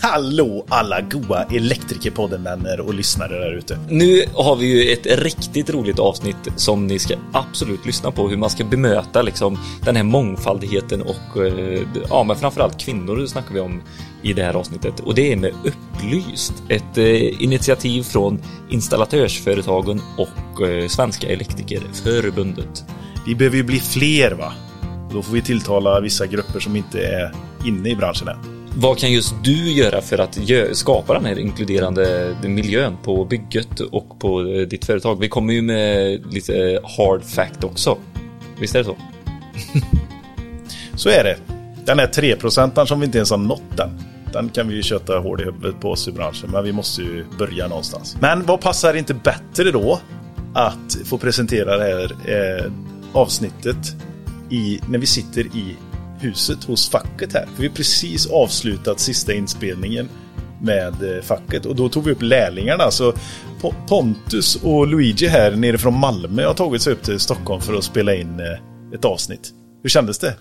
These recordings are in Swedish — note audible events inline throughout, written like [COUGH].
Hallå alla goa Elektrikerpodden-vänner och lyssnare där ute. Nu har vi ju ett riktigt roligt avsnitt som ni ska absolut lyssna på hur man ska bemöta liksom den här mångfaldigheten och eh, ja, men framförallt kvinnor snackar vi om i det här avsnittet och det är med Upplyst, ett eh, initiativ från installatörsföretagen och eh, Svenska Elektrikerförbundet. Vi behöver ju bli fler va? Då får vi tilltala vissa grupper som inte är inne i branschen än. Vad kan just du göra för att skapa den här inkluderande miljön på bygget och på eh, ditt företag? Vi kommer ju med lite eh, hard fact också. Visst är det så? [LAUGHS] så är det. Den här 3% som vi inte ens har nått den. Den kan vi ju köta hård i huvudet på oss i branschen, men vi måste ju börja någonstans. Men vad passar inte bättre då att få presentera det här eh, avsnittet i, när vi sitter i huset hos facket här. För vi har precis avslutat sista inspelningen med eh, facket och då tog vi upp lärlingarna. Så Pontus och Luigi här nere från Malmö har tagit sig upp till Stockholm för att spela in eh, ett avsnitt. Hur kändes det?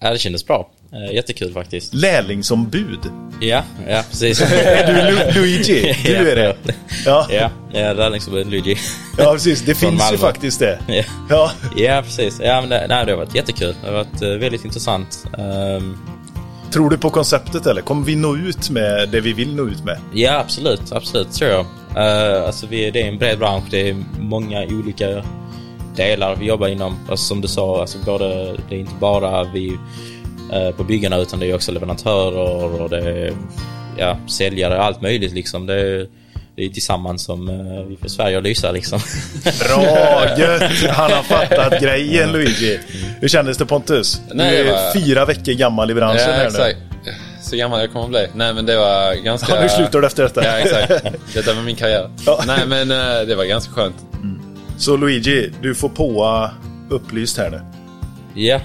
Ja, det kändes bra. Eh, jättekul faktiskt. Lärlingsombud. Ja, ja precis. [LAUGHS] är du Lu Luigi? [LAUGHS] Du är det? Ja, ja, lärlingsombud Luigi. ja, precis. Det [LAUGHS] finns ju faktiskt det. Ja, ja. ja precis. Ja, men det, nej, det har varit jättekul. Det har varit uh, väldigt intressant. Um... Tror du på konceptet eller? Kommer vi nå ut med det vi vill nå ut med? Ja, absolut. Absolut, tror jag. Uh, alltså, vi, det är en bred bransch. Det är många olika delar vi jobbar inom. Alltså, som du sa, alltså, både, det är inte bara vi Eh, på byggarna utan det är också leverantörer och det är ja, säljare, allt möjligt liksom. Det är, det är tillsammans som uh, vi får Sverige att lysa liksom. [LAUGHS] Bra, gött! Han har fattat grejen Luigi. Hur kändes det Pontus? Nej, du är var... fyra veckor gammal i branschen ja, här exakt. nu. Så gammal jag kommer att bli. Nej men det var ganska... Ja, nu slutar du efter detta. Ja, exakt. [LAUGHS] Detta var min karriär. Ja. Nej men uh, det var ganska skönt. Mm. Så Luigi, du får påa upplyst här nu. Ja.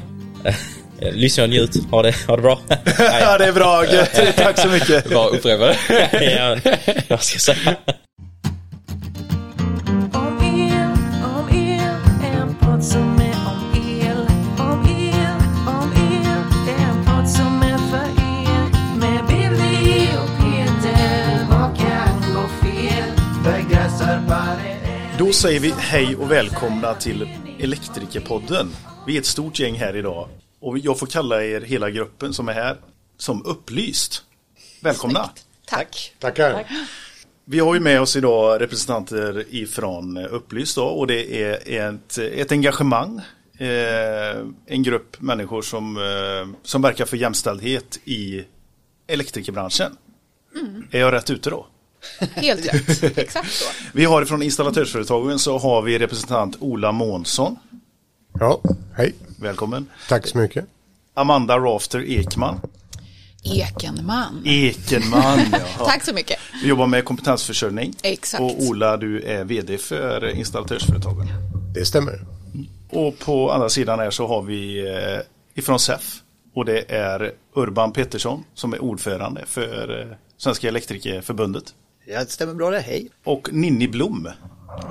Eh, lyssna och njut. Ha det, ha det bra. [LAUGHS] ja, det är bra. Gött. Tack så mycket. [LAUGHS] Bara upprepa det. ja, vad ska jag säga? Då säger vi hej och välkomna till Elektrikerpodden. Vi är ett stort gäng här idag och jag får kalla er hela gruppen som är här som upplyst. Välkomna! Snyggt. Tack! Tackar! Tack. Vi har ju med oss idag representanter ifrån Upplyst då, och det är ett, ett engagemang. Eh, en grupp människor som, eh, som verkar för jämställdhet i elektrikerbranschen. Mm. Är jag rätt ute då? [LAUGHS] Helt rätt, exakt så. Vi har från installatörsföretagen så har vi representant Ola Månsson. Ja, hej. Välkommen. Tack så mycket. Amanda Rafter Ekman. Ekenman. Ekenman, [LAUGHS] ja. Tack så mycket. Vi jobbar med kompetensförsörjning. Exakt. Och Ola, du är vd för installatörsföretagen. Det stämmer. Och på andra sidan här så har vi eh, ifrån SEF. Och det är Urban Pettersson som är ordförande för eh, Svenska Elektrikerförbundet. Ja, det stämmer bra det. Hej. Och Ninni Blom.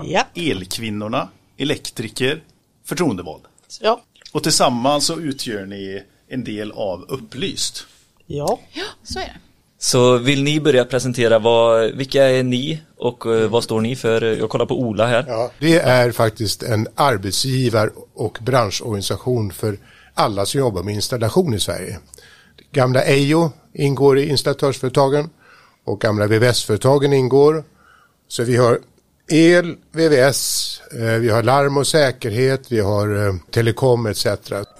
Ja. Elkvinnorna, elektriker, förtroendevald. Ja. Och tillsammans så utgör ni en del av Upplyst. Ja. Ja, så är det. Så vill ni börja presentera vad, vilka är ni och eh, vad står ni för? Jag kollar på Ola här. Ja, det är faktiskt en arbetsgivar och branschorganisation för alla som jobbar med installation i Sverige. Gamla Ejo ingår i installatörsföretagen och gamla VVS-företagen ingår. Så vi har el, VVS, eh, vi har larm och säkerhet, vi har eh, telekom etc.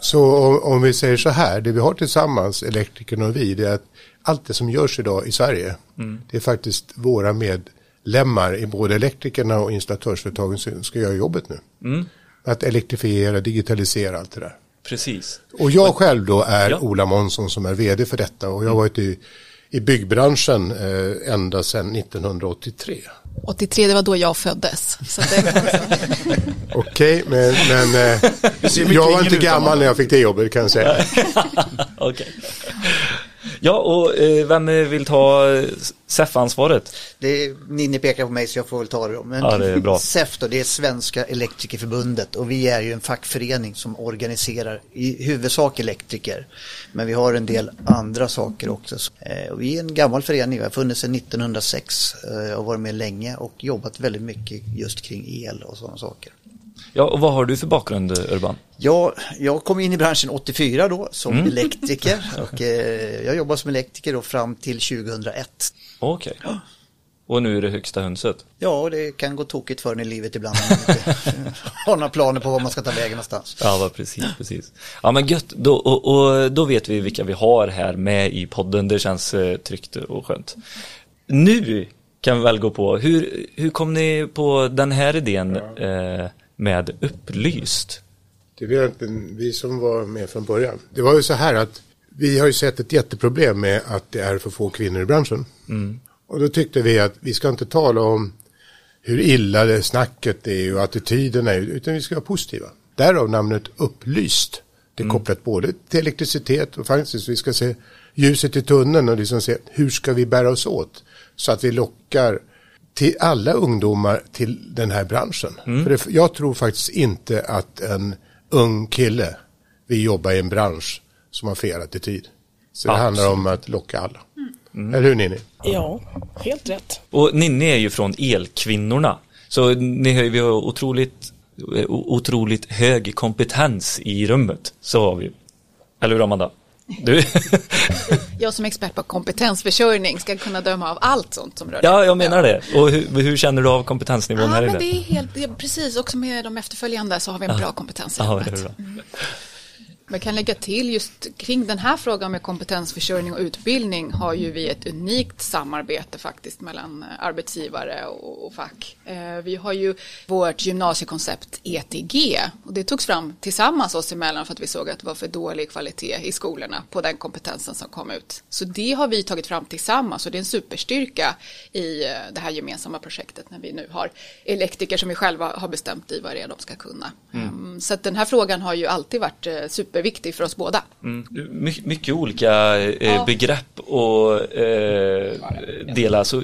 Så om, vi säger så här, det vi har tillsammans, elektrikerna och vi, det är att allt det som görs idag i Sverige, mm. det är faktiskt våra medlemmar i både elektrikerna och installatörsföretagen som ska göra jobbet nu. Mm. Att elektrifiera, digitalisera allt det där. Precis. Och jag själv då är ja. Ola Månsson som är vd för detta och jag har varit i, i byggbranschen eh, ända sedan 1983. 83, det var då jag föddes. [LAUGHS] Okej, men, men eh, jag var inte gammal när jag fick det jobbet kan jag säga. [LAUGHS] okay. Ja, och eh, vem vill ta eh, SEF-ansvaret? Är, Ninni pekar på mig så jag får väl ta det då. Men Ja, det är bra. [LAUGHS] SEF då, det är Svenska Elektrikerförbundet och vi är ju en fackförening som organiserar i huvudsak elektriker. Men vi har en del andra saker också. Eh, vi är en gammal förening, vi har funnits sedan 1906 eh, och varit med länge och jobbat väldigt mycket just kring el och sådana saker. Ja, och vad har du för bakgrund, Urban? Ja, jag kom in i branschen 84 då som Mm. elektriker [LAUGHS] och eh, jag jobbade som elektriker då fram till 2001. Okej. Och nu är det högsta hönset. Ja, det kan gå tokigt för en i livet ibland om man inte [LAUGHS] har några planer på var man ska ta vägen någonstans. Ja, precis, precis. Ja, men gött. Då, och, och då vet vi vilka vi har här med i podden. Det känns eh, tryggt och skönt. Nu kan vi väl gå på, hur, hur kom ni på den här idén eh, med Upplyst? Det var egentligen vi som var med från början. Det var ju så här att vi har ju sett ett jätteproblem med att det är för få kvinnor i branschen. Och då tyckte vi att vi ska inte tala om hur illa det snacket är och attityderna är, utan vi ska vara positiva. Därav namnet Upplyst. Det är kopplat både till elektricitet och faktiskt vi ska se ljuset i tunneln och liksom se hur ska vi bära oss åt så att vi lockar till alla ungdomar till den här branschen. För det, jag tror faktiskt inte att en ung kille vill jobba i en bransch som har fel attityd. Så det handlar om att locka alla. Eller hur Ninni? Ja, helt rätt. Och Ninni är ju från Elkvinnorna. Så ni har ju vi har otroligt, eh, otroligt hög kompetens i rummet. Så har vi. Eller hur Amanda? Du? [LAUGHS] Jag som expert på kompetensförsörjning ska kunna döma av allt sånt som rör ja, jag menar det. Och hur, hur känner du av kompetensnivån Ja, här men inne? det är helt, det är precis, också med de efterföljande så har vi en bra kompetens i det är bra. Man kan lägga till just kring den här frågan med kompetensförsörjning och utbildning har ju vi ett unikt samarbete faktiskt mellan eh, arbetsgivare och, fack. Eh, vi har ju vårt gymnasiekoncept ETG och det togs fram tillsammans oss emellan för att vi såg att det var för dålig kvalitet i skolorna på den kompetensen som kom ut. Så det har vi tagit fram tillsammans och det är en superstyrka i eh, det här gemensamma projektet när vi nu har elektriker som vi själva har bestämt i vad det är de ska kunna. Mm, Så att den här frågan har ju alltid varit eh, superviktig för oss båda. Mm. My, mycket olika eh, begrepp och eh, delar. Så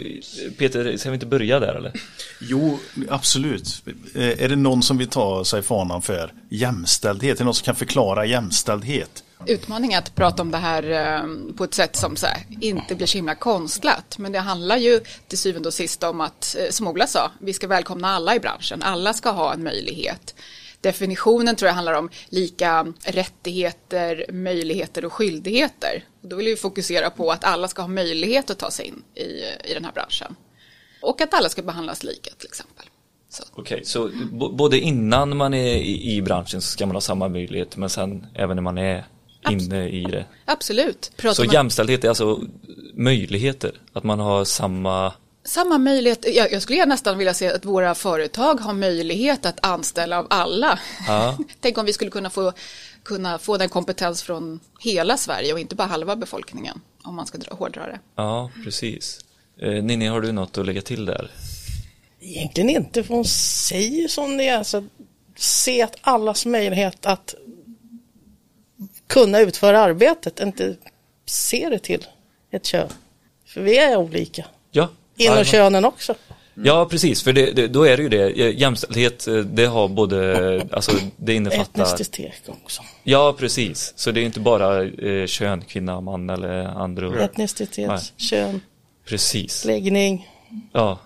Peter, ska vi inte börja där eller? Jo, absolut. Eh, Är det någon som vill ta sig fanan för jämställdhet? Är det någon som kan förklara jämställdhet? Utmaningen är att prata om det här eh, på ett sätt som så här, inte blir så himla konstlat. Men det handlar ju till syvende och sist om att, eh, som Ola sa, vi ska välkomna alla i branschen. Alla ska ha en möjlighet. Definitionen tror jag handlar om lika rättigheter, möjligheter och skyldigheter. Och då vill vi fokusera på att alla ska ha möjlighet att ta sig in i, i den här branschen. Och att alla ska behandlas lika till exempel. Så. Okej, så b- både innan man är i, i branschen så ska man ha samma möjlighet men sen även när man är inne i det. Absolut. Pratar Så man- jämställdhet är alltså möjligheter, att man har samma Samma möjlighet, jag, jag skulle nästan vilja se att våra företag har möjlighet att anställa av alla. Ja. [LAUGHS] Tänk om vi skulle kunna få, kunna få den kompetens från hela Sverige och inte bara halva befolkningen. Om man ska dra, hårdra det. Ja, precis. Eh, Ninni, har du något att lägga till där? Egentligen inte, för hon säger som det är. Så se att allas möjlighet att kunna utföra arbetet, inte se det till ett kön. För vi är olika. Ja. Inom könen också. Ja, precis, för det, det, då är det ju det. Jämställdhet, eh, det har både, [LAUGHS] alltså det innefattar... Etnicitet också. Ja, precis. Så det är inte bara eh, kön, kvinna, man eller andra. Etnicitet, Nej. kön, Precis. läggning, Ja.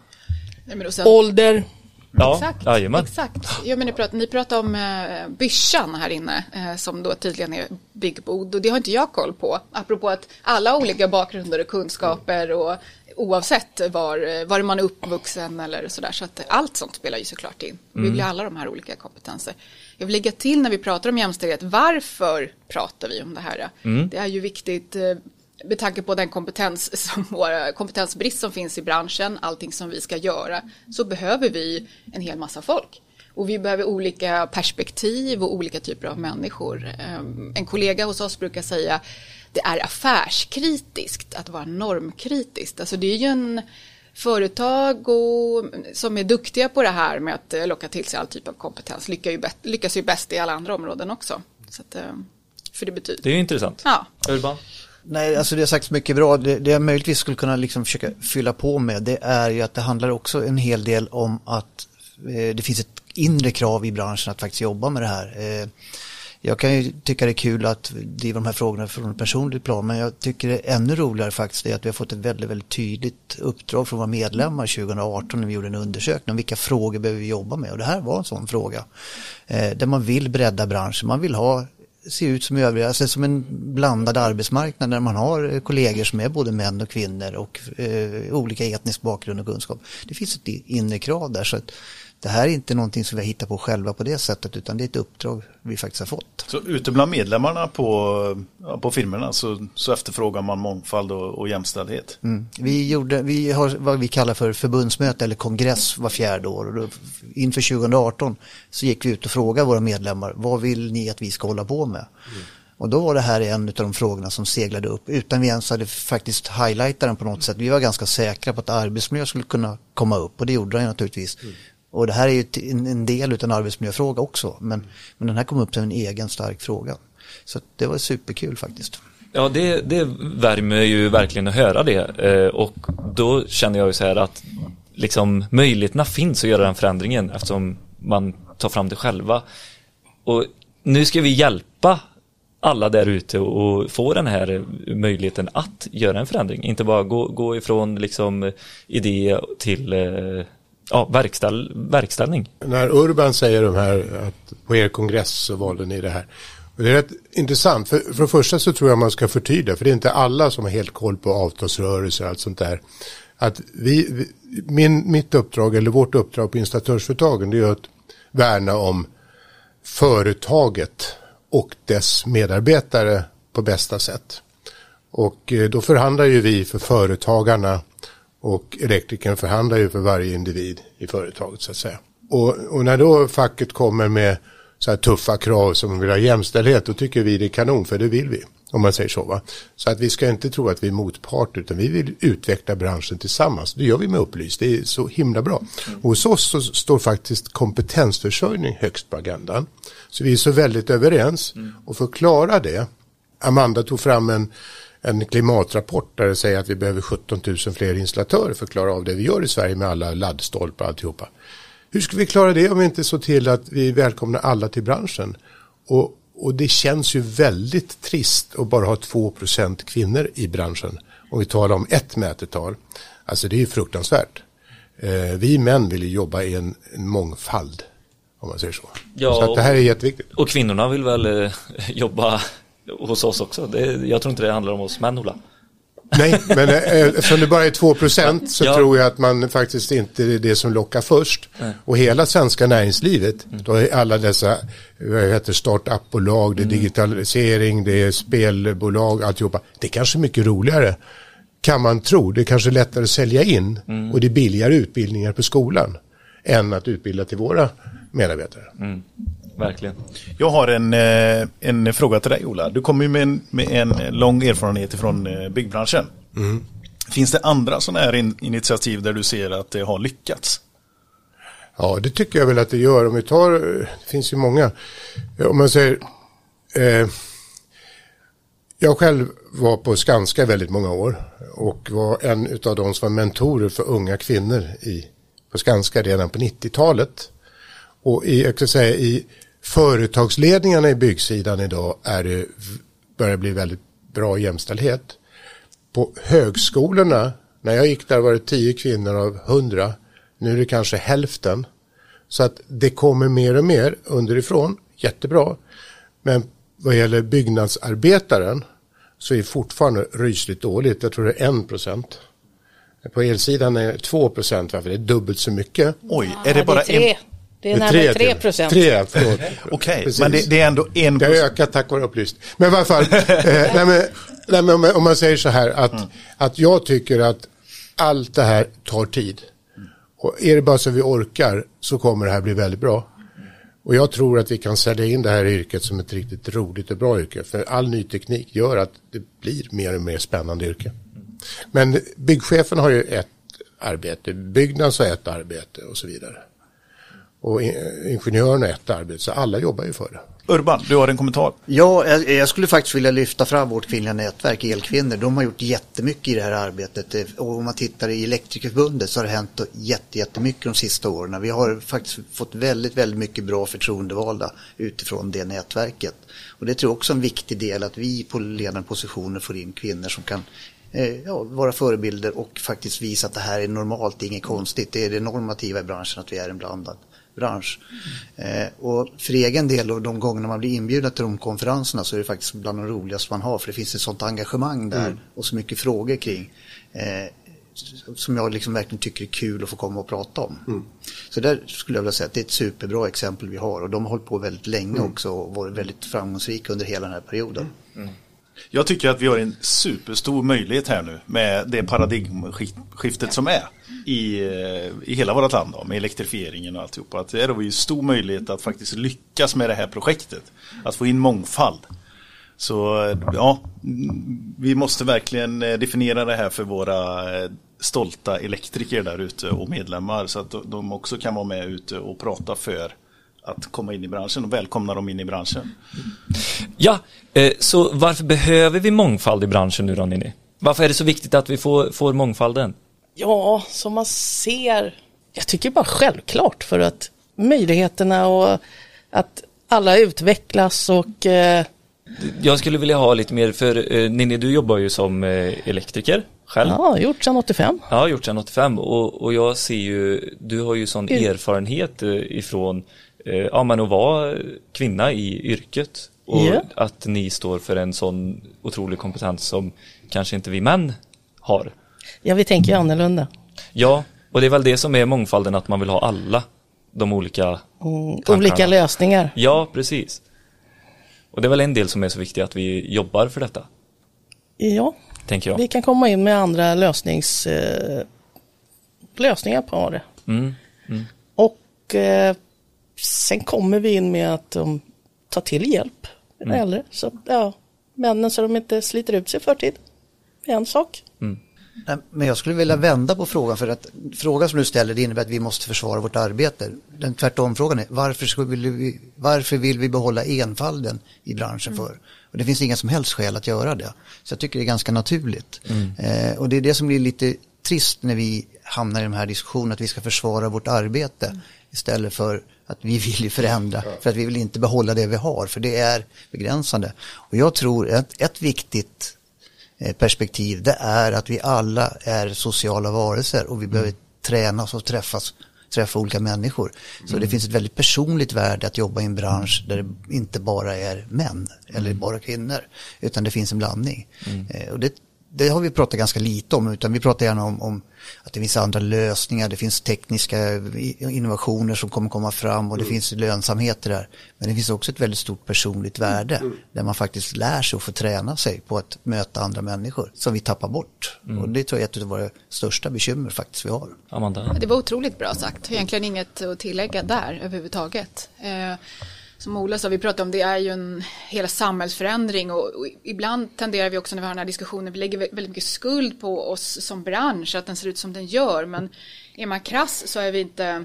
Nej, sen, ålder. Ja, Exakt, jajamän. exakt. Ja, men ni, pratar, ni pratar om eh, byschan här inne eh, som då tydligen är byggbod och det har inte jag koll på. Apropå att alla har olika bakgrunder och kunskaper och oavsett var, var man är uppvuxen eller sådär så att allt sånt spelar ju såklart in. Vi vill ju alla de här olika kompetenser. Jag vill lägga till när vi pratar om jämställdhet, varför pratar vi om det här? Det är ju viktigt eh, med tanke på den kompetens som våra, kompetensbrist som finns i branschen, allting som vi ska göra, så behöver vi en hel massa folk. Och vi behöver olika perspektiv och olika typer av människor. Ehm, En kollega hos oss brukar säga det är affärskritiskt att vara normkritiskt. Alltså det är ju en företag och, som är duktiga på det här med att eh, locka till sig all typ av kompetens lyckas ju, bäst, lyckas ju bäst i alla andra områden också. Så att, eh, för det betyder... Det är ju intressant. Ja. Urban? Nej, alltså det har sagts mycket bra. Det, det jag möjligtvis skulle kunna liksom försöka fylla på med det är ju att det handlar också en hel del om att eh, det finns ett inre krav i branschen att faktiskt jobba med det här. Eh, jag kan ju tycka det är kul att driva de här frågorna från ett personligt plan men jag tycker det är ännu roligare faktiskt är att vi har fått ett väldigt, väldigt tydligt uppdrag från våra medlemmar 2018 när vi gjorde en undersökning om vilka frågor behöver vi jobba med och det här var en sån fråga. Eh, där man vill bredda branschen, man vill ha se ut som övriga, alltså som en blandad arbetsmarknad där man har eh, kollegor som är både män och kvinnor och eh, olika etnisk bakgrund och kunskap. Det finns ett inre krav där så att det här är inte någonting som vi hittar på själva på det sättet utan det är ett uppdrag vi faktiskt har fått. Så ute bland medlemmarna på, på firmorna så, så efterfrågar man mångfald och, och jämställdhet? Mm. Vi, gjorde, vi har vad vi kallar för förbundsmöte eller kongress var fjärde år och då, inför 2018 så gick vi ut och frågade våra medlemmar vad vill ni att vi ska hålla på med? Mm. Och då var det här en av de frågorna som seglade upp utan vi ens hade faktiskt highlightat den på något sätt. Vi var ganska säkra på att arbetsmiljö skulle kunna komma upp och det gjorde den naturligtvis. Mm. Och det här är ju en del av en arbetsmiljöfråga också. Men, men den här kom upp som en egen stark fråga. Så det var superkul faktiskt. Ja, det, det värmer ju verkligen att höra det. Eh, och då känner jag ju så här att liksom, möjligheterna finns att göra den förändringen eftersom man tar fram det själva. Och nu ska vi hjälpa alla där ute och få den här möjligheten att göra en förändring. Inte bara gå, gå ifrån liksom idé till eh, ja, verkställ, verkställning. När Urban säger de här att på er kongress så valde ni det här. Och det är rätt intressant. För, för det första så tror jag man ska förtydliga. För det är inte alla som har helt koll på avtalsrörelser och allt sånt där. Att vi, min, mitt uppdrag eller vårt uppdrag på installatörsföretagen det är att värna om företaget och dess medarbetare på bästa sätt. Och eh, då förhandlar ju vi för företagarna och elektrikern förhandlar ju för varje individ i företaget så att säga. Och, och när då facket kommer med så här tuffa krav som vill ha jämställdhet, då tycker vi det är kanon, för det vill vi. Om man säger så. Va? Så att vi ska inte tro att vi är motpart, utan vi vill utveckla branschen tillsammans. Det gör vi med Upplys, det är så himla bra. Och hos oss så står faktiskt kompetensförsörjning högst på agendan. Så vi är så väldigt överens. Och för att klara det, Amanda tog fram en en klimatrapport där det säger att vi behöver 17 000 fler installatörer för att klara av det vi gör i Sverige med alla laddstolpar och alltihopa. Hur ska vi klara det om vi inte så till att vi välkomnar alla till branschen? Och, och det känns ju väldigt trist att bara ha 2% kvinnor i branschen. Om vi talar om ett mätetal. Alltså det är ju fruktansvärt. Eh, vi män vill ju jobba i en, en mångfald. Om man säger så. Ja, så det här är jätteviktigt. Och kvinnorna vill väl eh, [LAUGHS] jobba hos oss också. Det, jag tror inte det handlar om oss män, Ola. Nej, men eh, eftersom det bara är 2 procent så ja. tror jag att man faktiskt inte är det som lockar först. Nej. Och hela svenska näringslivet, mm. då är alla dessa vad heter startupbolag, det är mm. digitalisering, det är spelbolag, alltihopa. Det är kanske mycket roligare kan man tro. Det är kanske lättare att sälja in mm. och det är billigare utbildningar på skolan än att utbilda till våra medarbetare. Mm verkligen. Jag har en, eh, en fråga till dig Ola. Du kommer ju med en, med en lång erfarenhet från eh, byggbranschen. Mm. Finns det andra sådana här initiativ där du ser att det har lyckats? Ja, det tycker jag väl att det gör. Om vi tar, det finns ju många. Om man säger, eh, jag själv var på Skanska väldigt många år och var en av de som var mentorer för unga kvinnor i, på Skanska redan på 90-talet. Och i, jag kan säga, i företagsledningarna i byggsidan idag är det, börjar bli väldigt bra jämställdhet. På högskolorna, när jag gick där var det tio kvinnor av hundra. Nu är det kanske hälften. Så att det kommer mer och mer underifrån, jättebra. Men vad gäller byggnadsarbetaren så är det fortfarande rysligt dåligt. Jag tror det är en procent. På elsidan är det två procent, varför det är dubbelt så mycket. Oj, är det bara en? Det är närmare 3 procent. 3, förlåt. [LAUGHS] Okej, okay, men det, det, är ändå en Det har ökat tack vare upplysning. Men i alla fall, eh, [LAUGHS] nej, men, nej, men om, om, man säger så här att, mm. att jag tycker att allt det här tar tid. Och är det bara så vi orkar så kommer det här bli väldigt bra. Och jag tror att vi kan sälja in det här yrket som ett riktigt roligt och bra yrke. För all ny teknik gör att det blir mer och mer spännande yrke. Men byggchefen har ju ett arbete, Byggnads har ett arbete och så vidare. Och ingenjörerna ett arbete, så alla jobbar ju för det. Urban, du har en kommentar? Ja, jag skulle faktiskt vilja lyfta fram vårt kvinnliga nätverk Elkvinnor. De har gjort jättemycket i det här arbetet. Och om man tittar i Elektrikerförbundet så har det hänt jättemycket de sista åren. Vi har faktiskt fått väldigt, väldigt mycket bra förtroendevalda utifrån det nätverket. Och det tror jag också är en viktig del att vi på ledande positioner får in kvinnor som kan eh, ja, vara förebilder och faktiskt visa att det här är normalt, det är inget konstigt. Det är det normativa i branschen att vi är en blandad bransch. Mm. Eh, och för egen del och de gånger man blir inbjuden till de konferenserna så är det faktiskt bland de roligaste man har för det finns ett sånt engagemang där mm. och så mycket frågor kring eh, som jag liksom verkligen tycker är kul att få komma och prata om. Mm. Så där skulle jag vilja säga att det är ett superbra exempel vi har och de har hållit på väldigt länge mm. också och varit väldigt framgångsrika under hela den här perioden. Mm. Jag tycker att vi har en superstor möjlighet här nu med det paradigmskiftet som är i, i hela vårt land då, med elektrifieringen och alltihopa. Att det är ju stor möjlighet att faktiskt lyckas med det här projektet. Att få in mångfald. Så ja, vi måste verkligen eh, definiera det här för våra eh, stolta elektriker där ute och medlemmar så att de också kan vara med ute och prata för att komma in i branschen och välkomna dem in i branschen. Ja, eh, så varför behöver vi mångfald i branschen nu då Ninni? Varför är det så viktigt att vi får, får mångfalden? Ja, som man ser, jag tycker bara självklart för att möjligheterna och att alla utvecklas och eh... Jag skulle vilja ha lite mer, för eh, Ninni du jobbar ju som eh, elektriker själv. Ja, gjort sedan 85. Ja, gjort sedan 85 och, och jag ser ju, du har ju sån erfarenhet eh, ifrån Eh, ja, men att vara kvinna i yrket och yeah. att ni står för en sån otrolig kompetens som kanske inte vi män har. Ja, vi tänker ju annorlunda. Ja, och det är väl det som är mångfalden, att man vill ha alla de olika mm, Olika lösningar. Ja, precis. Och det är väl en del som är så viktig att vi jobbar för detta. Ja, tänker jag. vi kan komma in med andra lösnings, eh, lösningar på det. Mm, mm. Och eh, sen kommer vi in med att de tar till hjälp, mm. äldre. Så, ja, männen så de inte sliter ut sig i förtid. En sak. Mm. Men jag skulle vilja vända på frågan för att frågan som du ställer det innebär att vi måste försvara vårt arbete. Den tvärtom frågan är varför, vill vi, varför vill vi behålla enfalden i branschen mm. för? Och det finns inga som helst skäl att göra det. Så jag tycker det är ganska naturligt. Mm. Eh, och det är det som blir lite trist när vi hamnar i de här diskussionerna att vi ska försvara vårt arbete mm. istället för att vi vill förändra för att vi vill inte behålla det vi har för det är begränsande. Och jag tror att ett viktigt perspektiv det är att vi alla är sociala varelser och vi mm. behöver tränas och träffas träffa olika människor. Så mm. det finns ett väldigt personligt värde att jobba i en bransch där det inte bara är män eller mm. bara kvinnor utan det finns en blandning. Mm. Eh, och det det har vi pratat ganska lite om utan vi pratar gärna om, om, att det finns andra lösningar, det finns tekniska innovationer som kommer komma fram och det mm. finns lönsamheter där. Men det finns också ett väldigt stort personligt värde mm. där man faktiskt lär sig och får träna sig på att möta andra människor som vi tappar bort. Mm. Och det tror jag är ett av våra största bekymmer faktiskt vi har. Amanda. Det var otroligt bra sagt, egentligen inget att tillägga där överhuvudtaget. Som Ola sa, vi pratar om det är ju en hela samhällsförändring och, och, ibland tenderar vi också när vi har den här diskussionen, vi lägger väldigt mycket skuld på oss som bransch, att den ser ut som den gör, men är man krass så är vi inte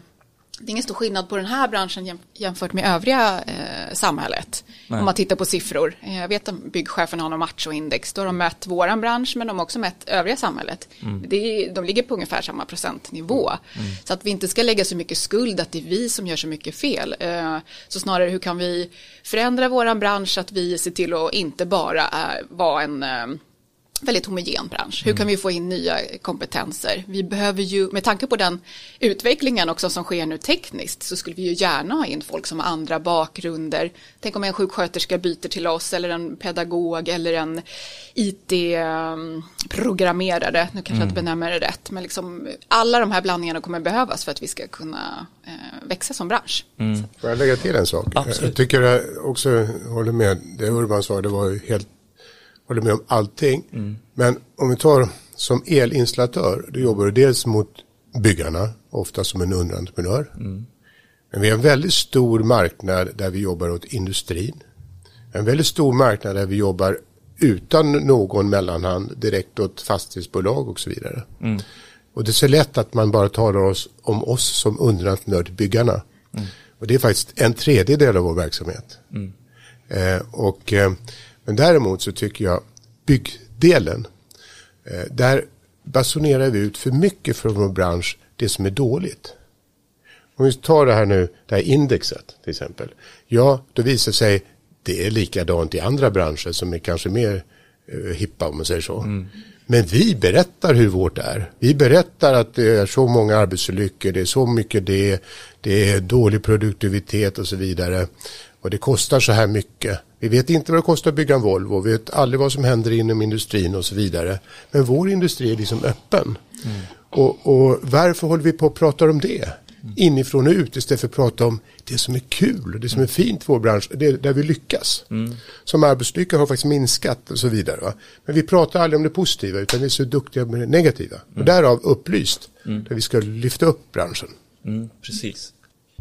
det är ingen stor skillnad på den här branschen jämfört med övriga eh, samhället. Nej. Om man tittar på siffror. Eh, jag vet att byggchefen har någon machoindex. Då har de mätt våran bransch men de har också mätt övriga samhället. Mm. Det är, de ligger på ungefär samma procentnivå. Mm. Så att vi inte ska lägga så mycket skuld att det är vi som gör så mycket fel. Eh, så snarare hur kan vi förändra våran bransch så att vi ser till att inte bara eh, vara en eh, väldigt homogen bransch. Hur kan vi få in nya kompetenser? Vi behöver ju, med tanke på den utvecklingen också som sker nu tekniskt, så skulle vi ju gärna ha in folk som har andra bakgrunder. Tänk om en sjuksköterska byter till oss eller en pedagog eller en IT-programmerare. Nu kanske jag inte mm. benämner det rätt, men liksom alla de här blandningarna kommer behövas för att vi ska kunna eh, växa som bransch. Mm. Får jag lägga till en sak? Absolut. Jag tycker jag också håller med det Urban sa, det var helt håller med om allting. Mm. Men om vi tar som elinstallatör, då jobbar du dels mot byggarna, ofta som en underentreprenör. Mm. Men vi har en väldigt stor marknad där vi jobbar åt industrin. En väldigt stor marknad där vi jobbar utan någon mellanhand direkt åt fastighetsbolag och så vidare. Mm. Och det är så lätt att man bara talar oss, om oss som underentreprenör till byggarna. Mm. Och det är faktiskt en tredjedel av vår verksamhet. Mm. Eh, och, eh, men däremot så tycker jag byggdelen, eh, där basunerar vi ut för mycket från vår bransch det som är dåligt. Om vi tar det här nu, det här indexet till exempel. Ja, då visar sig det är likadant i andra branscher som är kanske mer eh, hippa om man säger så. Mm. Men vi berättar hur vårt är. Vi berättar att det är så många arbetsolyckor, det är så mycket det, det är dålig produktivitet och så vidare. Och det kostar så här mycket. Vi vet inte vad det kostar att bygga en Volvo, vi vet aldrig vad som händer inom industrin och så vidare. Men vår industri är liksom öppen. Mm. Och, och varför håller vi på att prata om det? inifrån och ut istället för att prata om det som är kul, det som är fint i vår bransch, det där vi lyckas. Mm. Som arbetsolyckor har faktiskt minskat och så vidare. Va? Men vi pratar aldrig om det positiva utan vi är så duktiga med det negativa. Mm. Och därav upplyst, mm. där vi ska lyfta upp branschen. Mm, precis.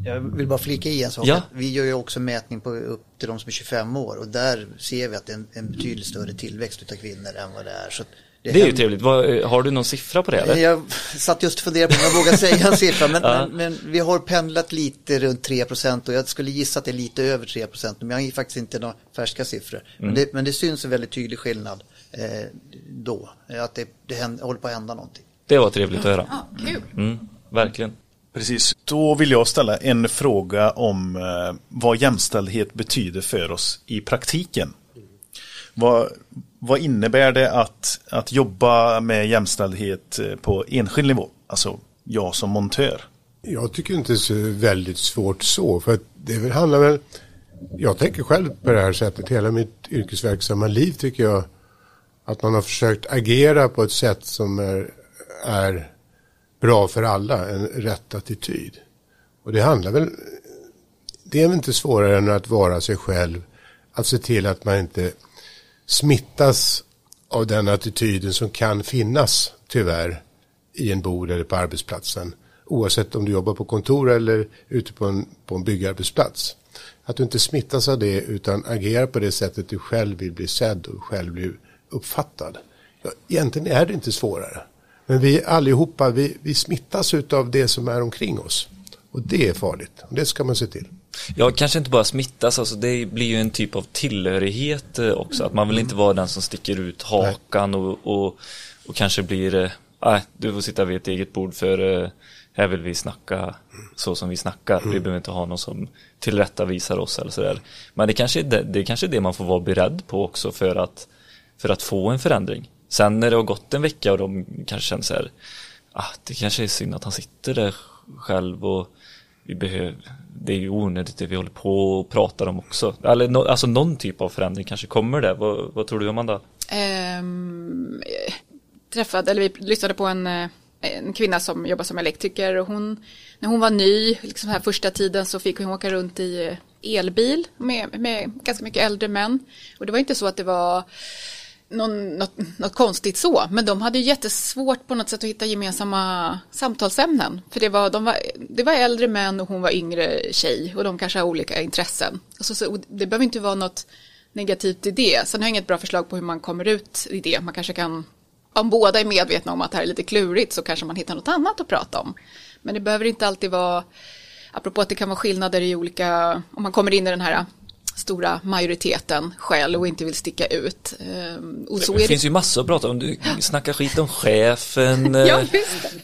Jag vill bara flika i en sak. Ja. Vi gör ju också mätning på upp till de som är 25 år och där ser vi att det är en, en betydligt större tillväxt av kvinnor än vad det är. Så det, det är ju trevligt. Vad, har du någon siffra på det? Eller? Jag satt just och funderade på om jag vågar säga en [LAUGHS] siffra. Men, ja. men, men, vi har pendlat lite runt 3% och jag skulle gissa att det är lite över 3% Men jag har faktiskt inte några färska siffror. Mm. Men, det, men det syns en väldigt tydlig skillnad eh, då. Att det, det händer, håller på att hända någonting. Det var trevligt att höra. Ja, kul. Mm, verkligen. Precis, då vill jag ställa en fråga om eh, vad jämställdhet betyder för oss i praktiken. Vad, vad innebär det att, att jobba med jämställdhet eh, på enskild nivå? Alltså jag som montör. Jag tycker inte det är så väldigt svårt så. För att det handlar väl, jag tänker själv på det här sättet. Hela mitt yrkesverksamma liv tycker jag att man har försökt agera på ett sätt som är, är bra för alla, en rätt attityd. Och det handlar väl, det är väl inte svårare än att vara sig själv, att se till att man inte smittas av den attityden som kan finnas tyvärr i en bod eller på arbetsplatsen. Oavsett om du jobbar på kontor eller ute på en, på en byggarbetsplats. Att du inte smittas av det utan agerar på det sättet du själv vill bli sedd och själv bli uppfattad. Ja, egentligen är det inte svårare. Men vi allihopa, vi, vi smittas av det som är omkring oss. Och det är farligt. Och det ska man se till. Ja, kanske inte bara smittas, alltså det blir ju en typ av tillhörighet eh, också. Att man vill inte vara den som sticker ut hakan och, och, och kanske blir, nej, äh, du får sitta vid ett eget bord för äh, här vill vi snacka så som vi snackar. Vi behöver inte ha någon som tillrättavisar oss eller sådär. Men det kanske är det, det kanske är det man får vara beredd på också för att, för att få en förändring. Sen när det har gått en vecka och de kanske känner så här, ah, det kanske är synd att han sitter där själv och vi behöver, det är ju onödigt det vi håller på och pratar om också. Eller no, alltså någon typ av förändring kanske kommer det. Vad, vad tror du Amanda? Um, träffade, eller vi lyssnade på en, eh, en kvinna som jobbar som elektriker och hon, när hon var ny, liksom här första tiden så fick hon åka runt i eh, elbil med, med ganska mycket äldre män. Och det var inte så att det var någon, något, något, konstigt så, men de hade jättesvårt på något sätt att hitta gemensamma samtalsämnen. För det var, de var, det var äldre män och hon var yngre tjej och de kanske har olika intressen. Alltså, så, det behöver inte vara något negativt i det. Sen har jag inget bra förslag på hur man kommer ut i det. Man kanske kan, om båda är medvetna om att det här är lite klurigt så kanske man hittar något annat att prata om. Men det behöver inte alltid vara, apropå att det kan vara skillnader i olika, om man kommer in i den här stora majoriteten själv och inte vill sticka ut. Ehm, och så det, det finns ju massor att prata om. Du snackar skit om chefen, [LAUGHS] ja, eh,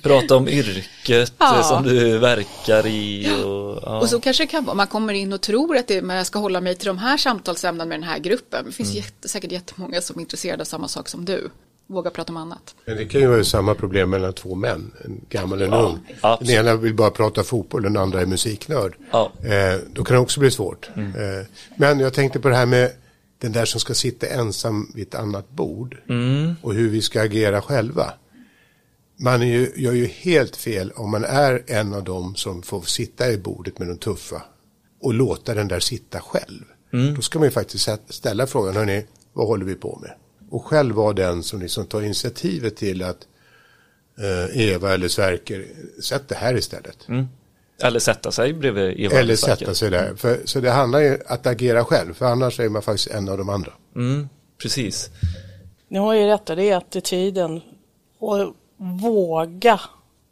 prata om yrket ja. Eh, som du verkar i. Och, ja. och så kanske det kan vara, man kommer in och tror att det, men jag ska hålla mig till de här samtalsämnena med den här gruppen. Det finns mm. jätte, säkert jättemånga som är intresserade av samma sak som du våga prata om annat. Men det kan ju vara samma problem mellan två män, en gammal och en ung. Den ena vill bara prata fotboll, den andra är musiknörd. Ja. Eh, då kan det också bli svårt. Mm. Eh, men jag tänkte på det här med den där som ska sitta ensam vid ett annat bord mm. och hur vi ska agera själva. Man är ju, gör ju helt fel om man är en av dem som får sitta i bordet med de tuffa och låta den där sitta själv. Mm. Då ska man ju faktiskt ställa frågan, hörni, vad håller vi på med? Och själv vara den som liksom tar initiativet till att eh, Eva eller Sverker, sätt det här istället. Mm. Eller sätta sig bredvid Eva eller sätta sig där. För, så det handlar ju om att agera själv, för annars är man faktiskt en av de andra. Mm, precis. Ni har ju rätt, det är attityden. Och våga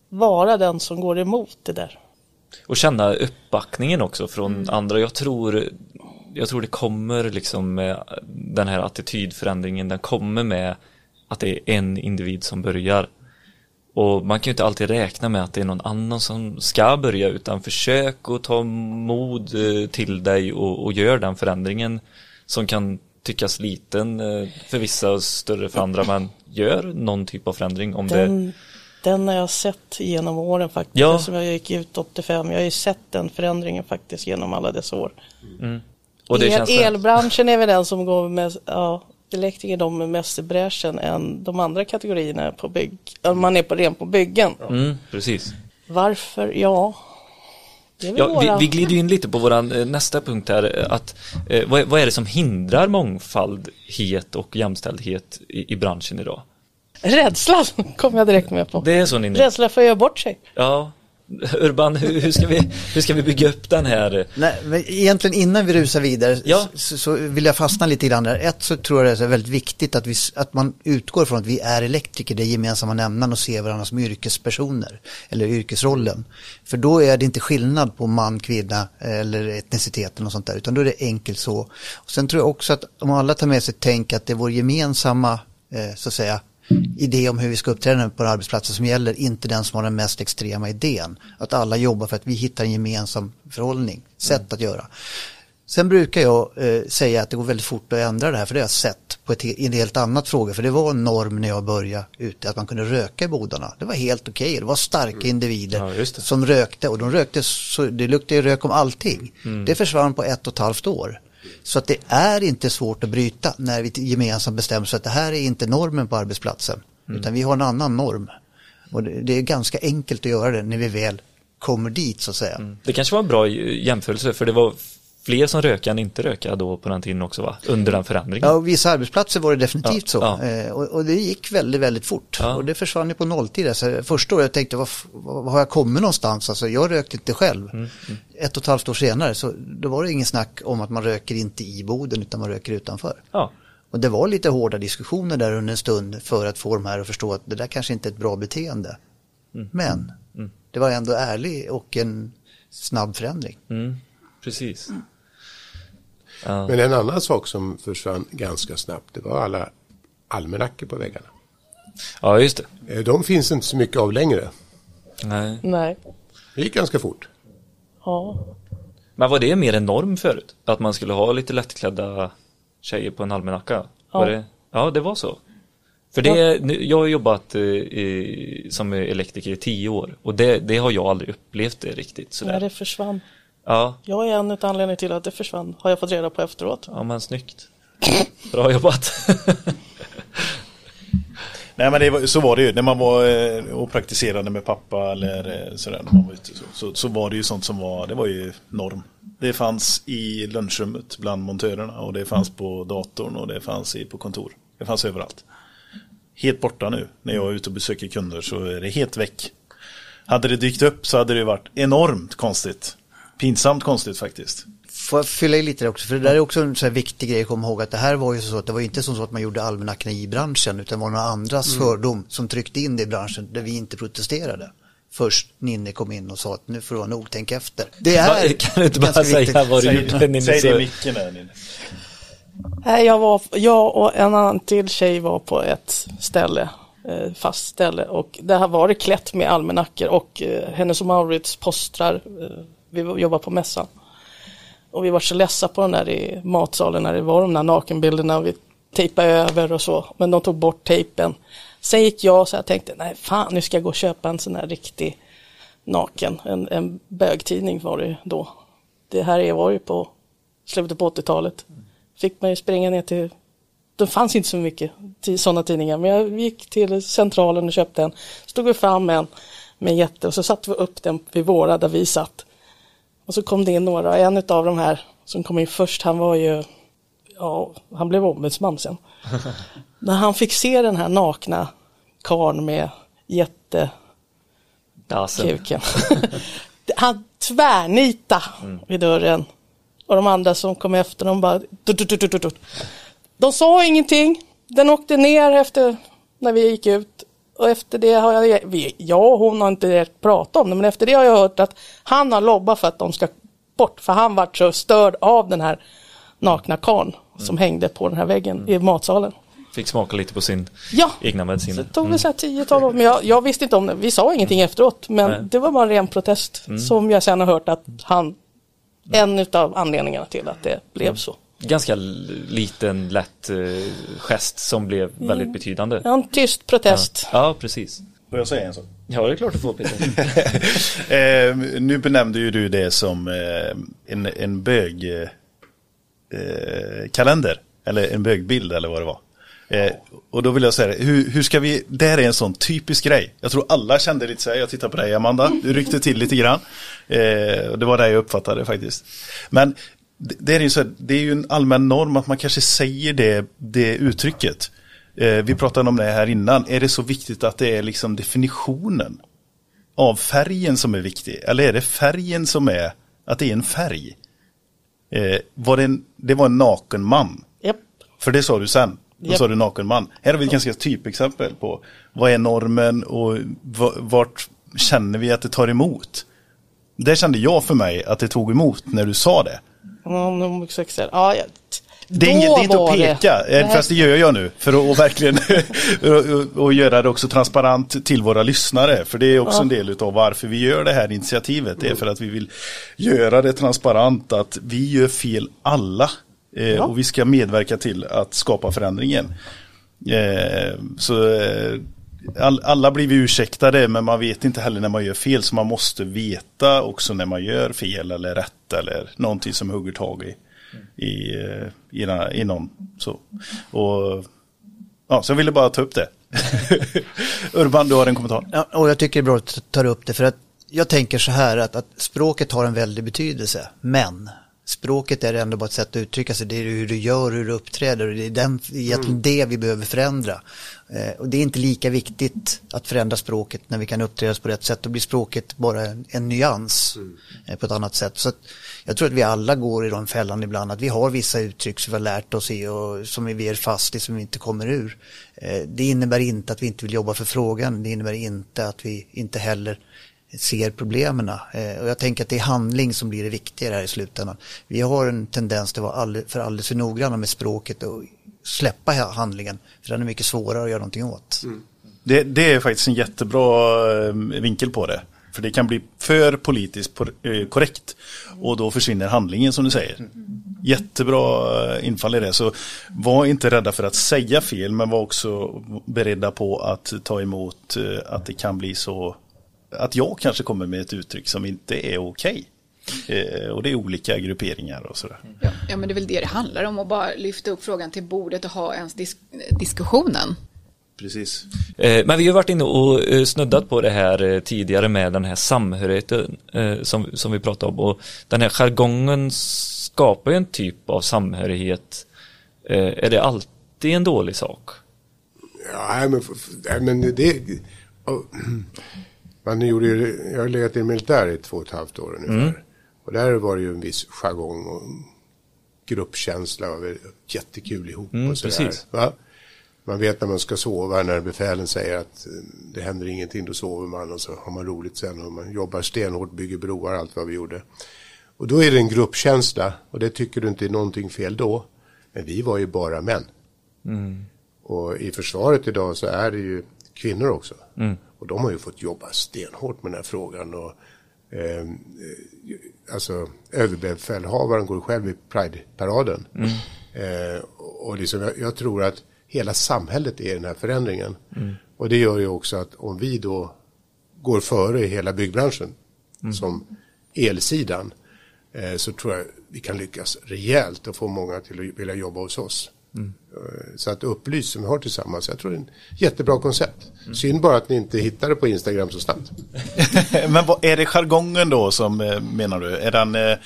vara den som går emot det där. Och känna uppbackningen också från andra. Jag tror, jag tror det kommer liksom med den här attitydförändringen. Den kommer med att det är en individ som börjar. Och man kan ju inte alltid räkna med att det är någon annan som ska börja utan försök att ta mod eh, till dig och, och gör den förändringen som kan tyckas liten eh, för vissa och större för andra men gör någon typ av förändring om det Den, den har jag sett genom åren faktiskt. Ja. Som jag gick ut 85. Jag har ju sett den förändringen faktiskt genom alla dessa år. Och det El, känns elbranschen är väl den som går med, ja, elektriker de är mest i bräschen än de andra kategorierna på bygg, man är på ren på byggen. mm, precis. Varför? Ja, Ja, vi, vi glider in lite på våran eh, nästa punkt här eh, att eh, vad, är- vad är det som hindrar mångfaldhet och jämställdhet i, i branschen idag? Rädsla [LAUGHS] kom jag direkt med på. Det är så ni Rädsla för att göra bort sig. Ja, Urban, hur, hur, ska vi, hur ska vi bygga upp den här? Nej, men egentligen innan vi rusar vidare Ja. så, så vill jag fastna lite grann där. Ett så tror jag det är väldigt viktigt att, vi, att man utgår från att vi är elektriker, det är gemensamma nämnaren och ser varandra som yrkespersoner eller yrkesrollen. För då är det inte skillnad på man, kvinna eller etniciteten och sånt där utan då är det enkelt så. Och sen tror jag också att om alla tar med sig tänk att det är vår gemensamma eh, så att säga idé om hur vi ska uppträda på en arbetsplats som gäller, inte den som har den mest extrema idén. Att alla jobbar för att vi hittar en gemensam förhållning, sätt att göra. Sen brukar jag eh, säga att det går väldigt fort att ändra det här, för det har jag sett på ett, en helt annat fråga. För det var en norm när jag började ute, att man kunde röka i bodarna. Det var helt okej, det var starka individer Ja, just det. som rökte och de rökte så det luktade rök om allting. Mm. Det försvann på ett och ett halvt år. Så att det är inte svårt att bryta när vi gemensamt bestämmer oss att det här är inte normen på arbetsplatsen. Mm. Utan vi har en annan norm. Och det, det är ganska enkelt att göra det när vi väl kommer dit så att säga. Det kanske var en bra jämförelse för det var fler som röka än inte röka då på den tiden också va? Under den förändringen. Ja, och vissa arbetsplatser var det definitivt Ja, så. ja. Eh, och, och det gick väldigt, väldigt fort. Ja. Och det försvann ju på nolltid. Alltså, första året jag tänkte, vad, vad har jag kommit någonstans? Alltså, jag rökte inte själv. Mm, Ett och ett halvt år senare, så då var det ingen snack om att man röker inte i boden, utan man röker utanför. Ja. Och det var lite hårda diskussioner där under en stund för att få de här att förstå att det där kanske inte är ett bra beteende. Mm. Men det var ändå ärlig och en snabb förändring. Mm, precis. Ja. Men en annan sak som försvann ganska snabbt, det var alla almanackor på väggarna. ja, just det. Eh, De finns inte så mycket av längre. Nej. Nej. Det gick ganska fort. Ja. Men var det mer en norm förut? Att man skulle ha lite lättklädda tjejer på en almanacka? Ja. Var det? ja, det var så. För det, jag har jobbat eh, i, som elektriker i tio år och det, det har jag aldrig upplevt det riktigt sådär. Nej, det försvann. Ja, Jag är en av anledningarna till att det försvann, har jag fått reda på efteråt. ja men snyggt. Bra jobbat. [LAUGHS] Nej men det var, så var det ju när man var eh, och praktiserade med pappa eller eh, sådär när man var ute så, så, så var det ju sånt som var, det var ju norm. Det fanns i lunchrummet bland montörerna och det fanns på datorn och det fanns i, på kontor. Det fanns överallt. Helt borta nu när jag är ute och besöker kunder så är det helt väck. Hade det dykt upp så hade det varit enormt konstigt. Pinsamt konstigt faktiskt. Får jag fylla i lite där också, för det där är också en så här viktig grej att komma ihåg att det här var ju så att det var inte som så att man gjorde almanackorna i branschen utan det var några andras fördom som tryckte in det i branschen där vi inte protesterade. Först Ninni kom in och sa att nu får det vara nog, tänk efter. Det är kan du inte bara ganska säga viktigt. vad du gjorde? Ninni, Säg det i micken där Ninni. Nej, jag, var, jag och en annan till tjej var på ett ställe, eh, fast ställe och det har varit klätt med almanackor och eh, Hennes och Mauritz postrar. Vi jobbade på mässan. Och vi var så ledsa på den där i matsalen när det var de där nakenbilderna och vi tejpade över och så. Men de tog bort tejpen. Sen gick jag så jag tänkte, nej fan nu ska jag gå och köpa en sån här riktig naken. En, en bögtidning var det då. Det här var ju på slutet på 80-talet. Fick man ju springa ner till, det fanns inte så mycket till sådana tidningar, men jag gick till centralen och köpte en. Stod vi fram en med en jätte och så satte vi upp den vid våra där vi satt. Och så kom det in några, en av de här som kom in först, han var ju, ja, han blev ombudsman sen. [LAUGHS] När han fick se den här nakna karln med jätte kuken. [LAUGHS] Han tvärnita vid dörren. Och de andra som kom efter, de bara... De sa ingenting. Den åkte ner efter när vi gick ut. Och efter det har jag, jag och hon har inte direkt pratat om det, men efter det har jag hört att han har lobbat för att de ska bort, för han vart så störd av den här nakna karln som hängde på den här väggen i matsalen. Fick smaka lite på sin Ja, egna medicin. så det tog väl så här 10-12 år, men jag, jag visste inte om det. Vi sa ingenting efteråt, men Nej. det var bara en ren protest som jag sen har hört att han, en utav anledningarna till att det blev så. Ganska liten, lätt eh, gest som blev väldigt betydande. Ja, en tyst protest. Ja, precis. Får jag säga en sak? Ja, det är klart du får Peter. [LAUGHS] Eh, nu benämnde ju du det som eh, en, en bög eh, eh, kalender. Eller en bögbild eller vad det var. Eh, och då vill jag säga hur, hur ska vi, det här är en sån typisk grej. Jag tror alla kände lite så här, jag tittar på dig Amanda, du ryckte till lite grann. Eh, och det var det jag uppfattade faktiskt. Men det, det, är ju så här, det är ju en allmän norm att man kanske säger det, det uttrycket. Eh, vi pratade om det här innan, är det så viktigt att det är liksom definitionen av färgen som är viktig? Eller är det färgen som är, att det är en färg? Eh, var det, en, det var en naken man. Japp. För det sa du sen. Då Japp. sa du naken man. Här har vi ett ganska typexempel på vad är normen och va- vart känner vi att det tar emot? Där kände jag för mig att det tog emot när du sa det. Ja, homosexuell. Ja, ja. Det är, inget, det är inte att peka, det. fast det gör jag nu. För att och verkligen [LAUGHS] och, och göra det också transparent till våra lyssnare. För det är också en del av varför vi gör det här initiativet. Det är för att vi vill göra det transparent att vi gör fel alla. Eh, Och vi ska medverka till att skapa förändringen. Eh, så eh, all, alla blir vi ursäktade men man vet inte heller när man gör fel. Så man måste veta också när man gör fel eller rätt eller någonting som hugger tag i i, eh, i, i någon. Så. Och, ja, så jag ville bara ta upp det. [LAUGHS] Urban, du har en kommentar? Ja, och jag tycker det är bra att du tar upp det för att jag tänker så här att, att språket har en väldig betydelse, men språket är ändå bara ett sätt att uttrycka sig, det är hur du gör, hur du uppträder. Och det är den, egentligen det vi behöver förändra. Eh, och det är inte lika viktigt att förändra språket när vi kan uppträda på rätt sätt, då blir språket bara en, en nyans eh, på ett annat sätt. Så att jag tror att vi alla går i den fällan ibland, att vi har vissa uttryck som vi har lärt oss i och som vi är fast i, som vi inte kommer ur. Eh, det innebär inte att vi inte vill jobba för frågan, det innebär inte att vi inte heller ser problemen. Eh, och jag tänker att det är handling som blir det viktiga här i slutändan. Vi har en tendens till att vara alldeles för, alldeles för noggranna med språket och släppa handlingen, för den är mycket svårare att göra någonting åt. Det, det är faktiskt en jättebra eh, vinkel på det. För det kan bli för politiskt eh, korrekt. Och då försvinner handlingen som du säger. Jättebra eh, infall i det. Så var inte rädda för att säga fel men var också beredda på att ta emot att det kan bli så att jag kanske kommer med ett uttryck som inte är okej. Eh, och det är olika grupperingar och sådär. Ja, ja, men det är väl det det handlar om, att bara lyfta upp frågan till bordet och ha ens dis diskussionen. Precis. Eh, Men vi har varit inne och eh, snuddat på det här tidigare med den här samhörigheten som, som vi pratade om. Och den här jargongen skapar ju en typ av samhörighet. Är det alltid en dålig sak? Ja, men, men det... och, Man gjorde ju, jag har legat i militär i två och ett halvt år ungefär. Och där var det ju en viss jargong och gruppkänsla och jättekul ihop Mm, och sådär. Man vet när man ska sova, när befälen säger att eh, det händer ingenting, då sover man och så har man roligt sen och man jobbar stenhårt, bygger broar, allt vad vi gjorde. Och då är det en gruppkänsla och det tycker du inte är någonting fel då. Men vi var ju bara män. Och i försvaret idag så är det ju kvinnor också. Och de har ju fått jobba stenhårt med den här frågan. Och, eh, eh, alltså överbefälhavaren går själv i Pride-paraden. Eh, och liksom, jag, jag tror att hela samhället är i den här förändringen. Och det gör ju också att om vi då går före i hela byggbranschen som elsidan eh, så tror jag vi kan lyckas rejält och få många till att vilja jobba hos oss. Eh, Så att upplys som vi har tillsammans, jag tror det är en jättebra koncept. Synd bara att ni inte hittar det på Instagram så snabbt. [LAUGHS] Men vad, är det jargongen då som eh, menar du? Är den, eh,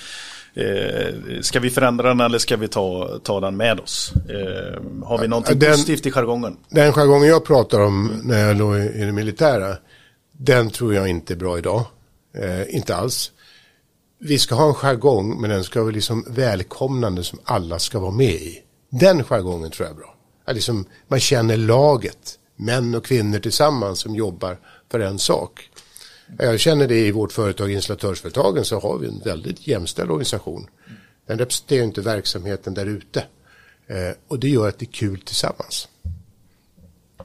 eh, ska vi förändra den eller ska vi ta, ta den med oss? Eh, har vi någonting den- positivt i jargongen? Den jargongen jag pratar om när jag låg i det militära, den tror jag inte är bra idag. Eh, inte alls. Vi ska ha en jargong, men den ska vara liksom välkomnande som alla ska vara med i. Den jargongen tror jag är bra. Att liksom, man känner laget män och kvinnor tillsammans som jobbar för en sak. Jag känner det i vårt företag, installatörsföretagen, så har vi en väldigt jämställd organisation. Den representerar inte verksamheten där ute. Eh, och det gör att det är kul tillsammans.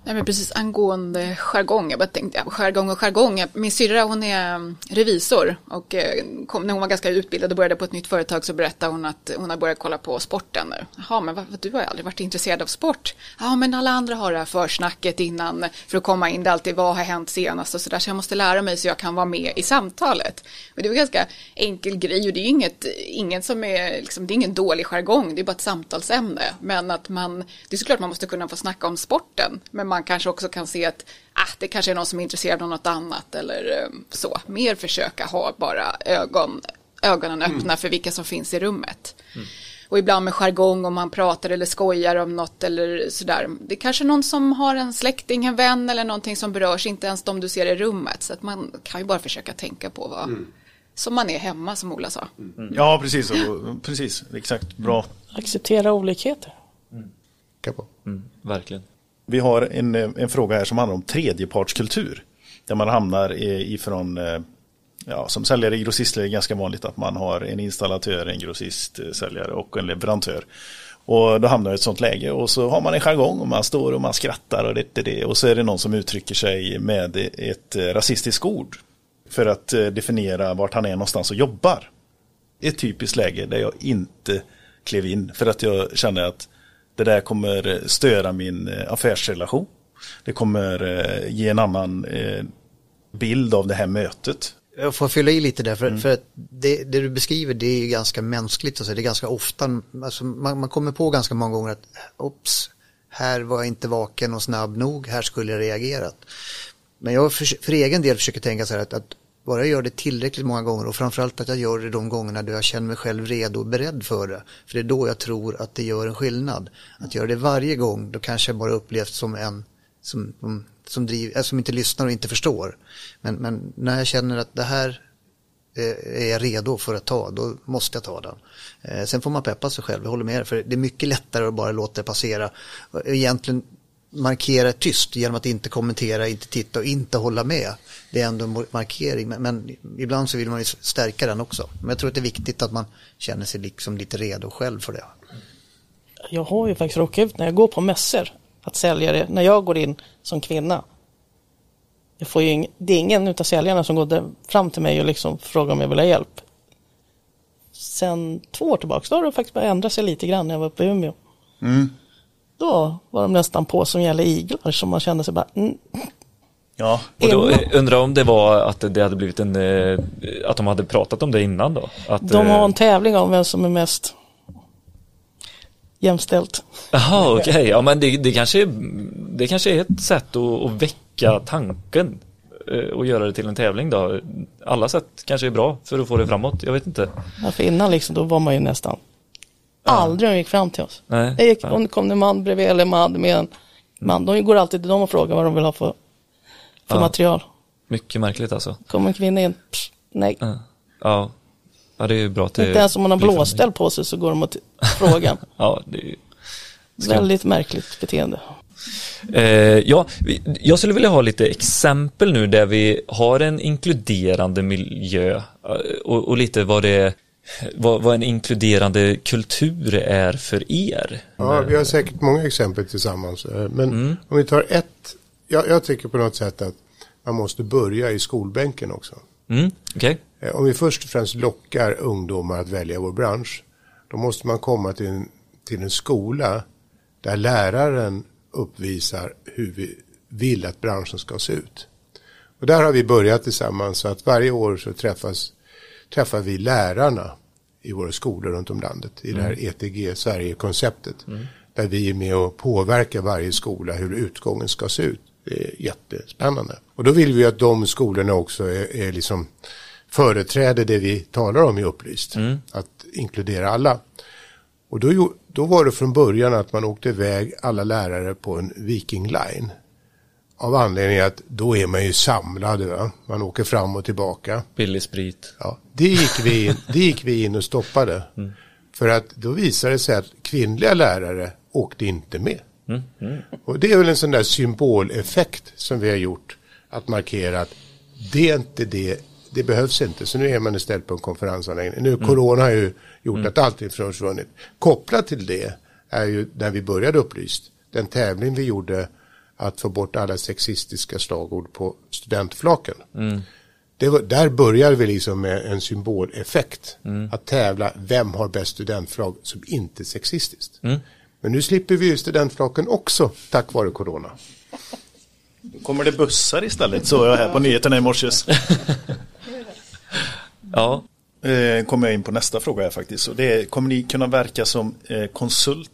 Nej, men precis angående jargong, jag bara tänkte, ja, jargong och jargong. Min syrra hon är mm, revisor och eh, kom, när hon var ganska utbildad och började på ett nytt företag så berättade hon att hon har börjat kolla på sporten nu. Jaha, men vad, du har ju aldrig varit intresserad av sport. Ja, men alla andra har det här försnacket innan för att komma in. Det är alltid vad har hänt senast och sådär. Så jag måste lära mig så jag kan vara med i samtalet. Och det var en ganska enkel grej och det är inget, ingen som är, liksom, det är ingen dålig jargong. Det är bara ett samtalsämne. Men att man, det är såklart man måste kunna få snacka om sporten. Men man kanske också kan se att ah, det kanske är någon som är intresserad av något annat eller eh, så. Mer försöka ha bara ögon, ögonen öppna mm. för vilka som finns i rummet. Mm. Och ibland med jargong om man pratar eller skojar om något eller sådär. Det är kanske någon som har en släkting, en vän eller någonting som berörs, inte ens de du ser i rummet. Så att man kan ju bara försöka tänka på vad, mm. som man är hemma som Ola sa. Mm. Ja, precis. Och, precis. Exakt. Bra. Acceptera olikheter. Mm. mm. Verkligen. Vi har en, eh, en fråga här som handlar om tredjepartskultur. Där man hamnar ifrån, eh, ja, som säljare i grossistläge, är det ganska vanligt att man har en installatör, en grossist, eh, säljare och en leverantör. Och då hamnar man i ett sånt läge och så har man en jargong och man står och man skrattar och det, det, det och så är det någon som uttrycker sig med ett rasistiskt ord för att definiera vart han är någonstans och jobbar. Ett typiskt läge där jag inte klev in för att jag känner att det där kommer störa min eh, affärsrelation. Det kommer eh, ge en annan eh, bild av det här mötet. Jag får fylla i lite där, för, mm. för det, det, du beskriver det är ganska mänskligt, alltså, det är ganska ofta, alltså, man, man, kommer på ganska många gånger att ops, här var jag inte vaken och snabb nog, här skulle jag reagerat. Men jag för, för egen del försöker tänka så här att, att bara jag gör det tillräckligt många gånger och framförallt att jag gör det de gångerna då jag känner mig själv redo och beredd för det. För det är då jag tror att det gör en skillnad. Att göra det varje gång, då kanske jag bara upplevs som en som, mm, som, driv, eh, som inte lyssnar och inte förstår. Men, men när jag känner att det här eh, är jag redo för att ta, då måste jag ta den. Eh, sen får man peppa sig själv, jag håller med för det är mycket lättare att bara låta det passera. Egentligen markera tyst genom att inte kommentera, inte titta och inte hålla med. Det är ändå en markering, men, men, ibland så vill man ju stärka den också. Men jag tror att det är viktigt att man känner sig liksom lite redo själv för det. Jag har ju faktiskt råkat ut när jag går på mässor att sälja det, när jag går in som kvinna. Jag får ing, det är ingen av säljarna som går fram till mig och liksom frågar om jag vill ha hjälp. Sen två år tillbaka, då har det faktiskt börjat ändra sig lite grann när jag var uppe i Umeå. Mm. Då var de nästan på som gäller iglar som man kände sig bara mm. Ja, och då undrar om det var att det hade blivit en, eh, att de hade pratat om det innan då? Att, de har en eh, tävling om vem som är mest jämställt. Jaha, okej, okay. ja men det, det, kanske är, det kanske är ett sätt att, att väcka tanken eh, och göra det till en tävling då. Alla sätt kanske är bra för att få det framåt, jag vet inte. Ja, för innan liksom, då var man ju nästan Aldrig de gick fram till oss. Nej, det gick, om det kom en man bredvid eller man med en man. De går alltid till dem och frågar vad de vill ha för, för material. Mycket märkligt alltså. Kommer en kvinna in, pss, nej. Ja. ja, det är ju bra. Inte ens om man har blåställ på sig så går de och frågar. [LAUGHS] ja, det är Väldigt märkligt beteende. Eh, ja, jag skulle vilja ha lite exempel nu där vi har en inkluderande miljö eh, och, och lite vad det vad, vad, en inkluderande kultur är för er. Ja, vi har säkert många exempel tillsammans. Eh, men mm. om vi tar ett, jag, jag, tycker på något sätt att man måste börja i skolbänken också. Mm. Okay. Eh, om vi först och främst lockar ungdomar att välja vår bransch, då måste man komma till en, till en skola där läraren uppvisar hur vi vill att branschen ska se ut. Och där har vi börjat tillsammans så att varje år så träffas träffar vi lärarna i våra skolor runt om landet i mm. det här mm. ETG Sverige-konceptet. Mm. Där vi är med och påverkar varje skola hur utgången ska se ut. Det är jättespännande. Och då vill vi att de skolorna också är, är liksom företräder det vi talar om i Upplyst. Mm. Att inkludera alla. Och då, då var det från början att man åkte iväg alla lärare på en Viking Line. Av anledning att då är man ju samlad. Va? Man åker fram och tillbaka. Billig sprit. Ja, det, gick vi in, det gick vi in och stoppade. Mm. För att då visade det sig att kvinnliga lärare åkte inte med. Mm. Mm. Och det är väl en sån där symboleffekt som vi har gjort. Att markera att det är inte det, det behövs inte. Så nu är man istället på en konferensanläggning. Nu, mm. corona har ju gjort mm. att allting försvunnit. Kopplat till det är ju när vi började upplyst. Den tävling vi gjorde att få bort alla sexistiska slagord på studentflaken. Mm. Var, där börjar vi liksom med en symboleffekt. Mm. Att tävla, vem har bäst studentflagg som inte är sexistiskt. Mm. Men nu slipper vi ju studentflaken också tack vare corona. Nu kommer det bussar istället, såg jag här på nyheterna i morse. ja. Eh, kommer jag in på nästa fråga här faktiskt. Och det är, kommer ni kunna verka som eh, konsult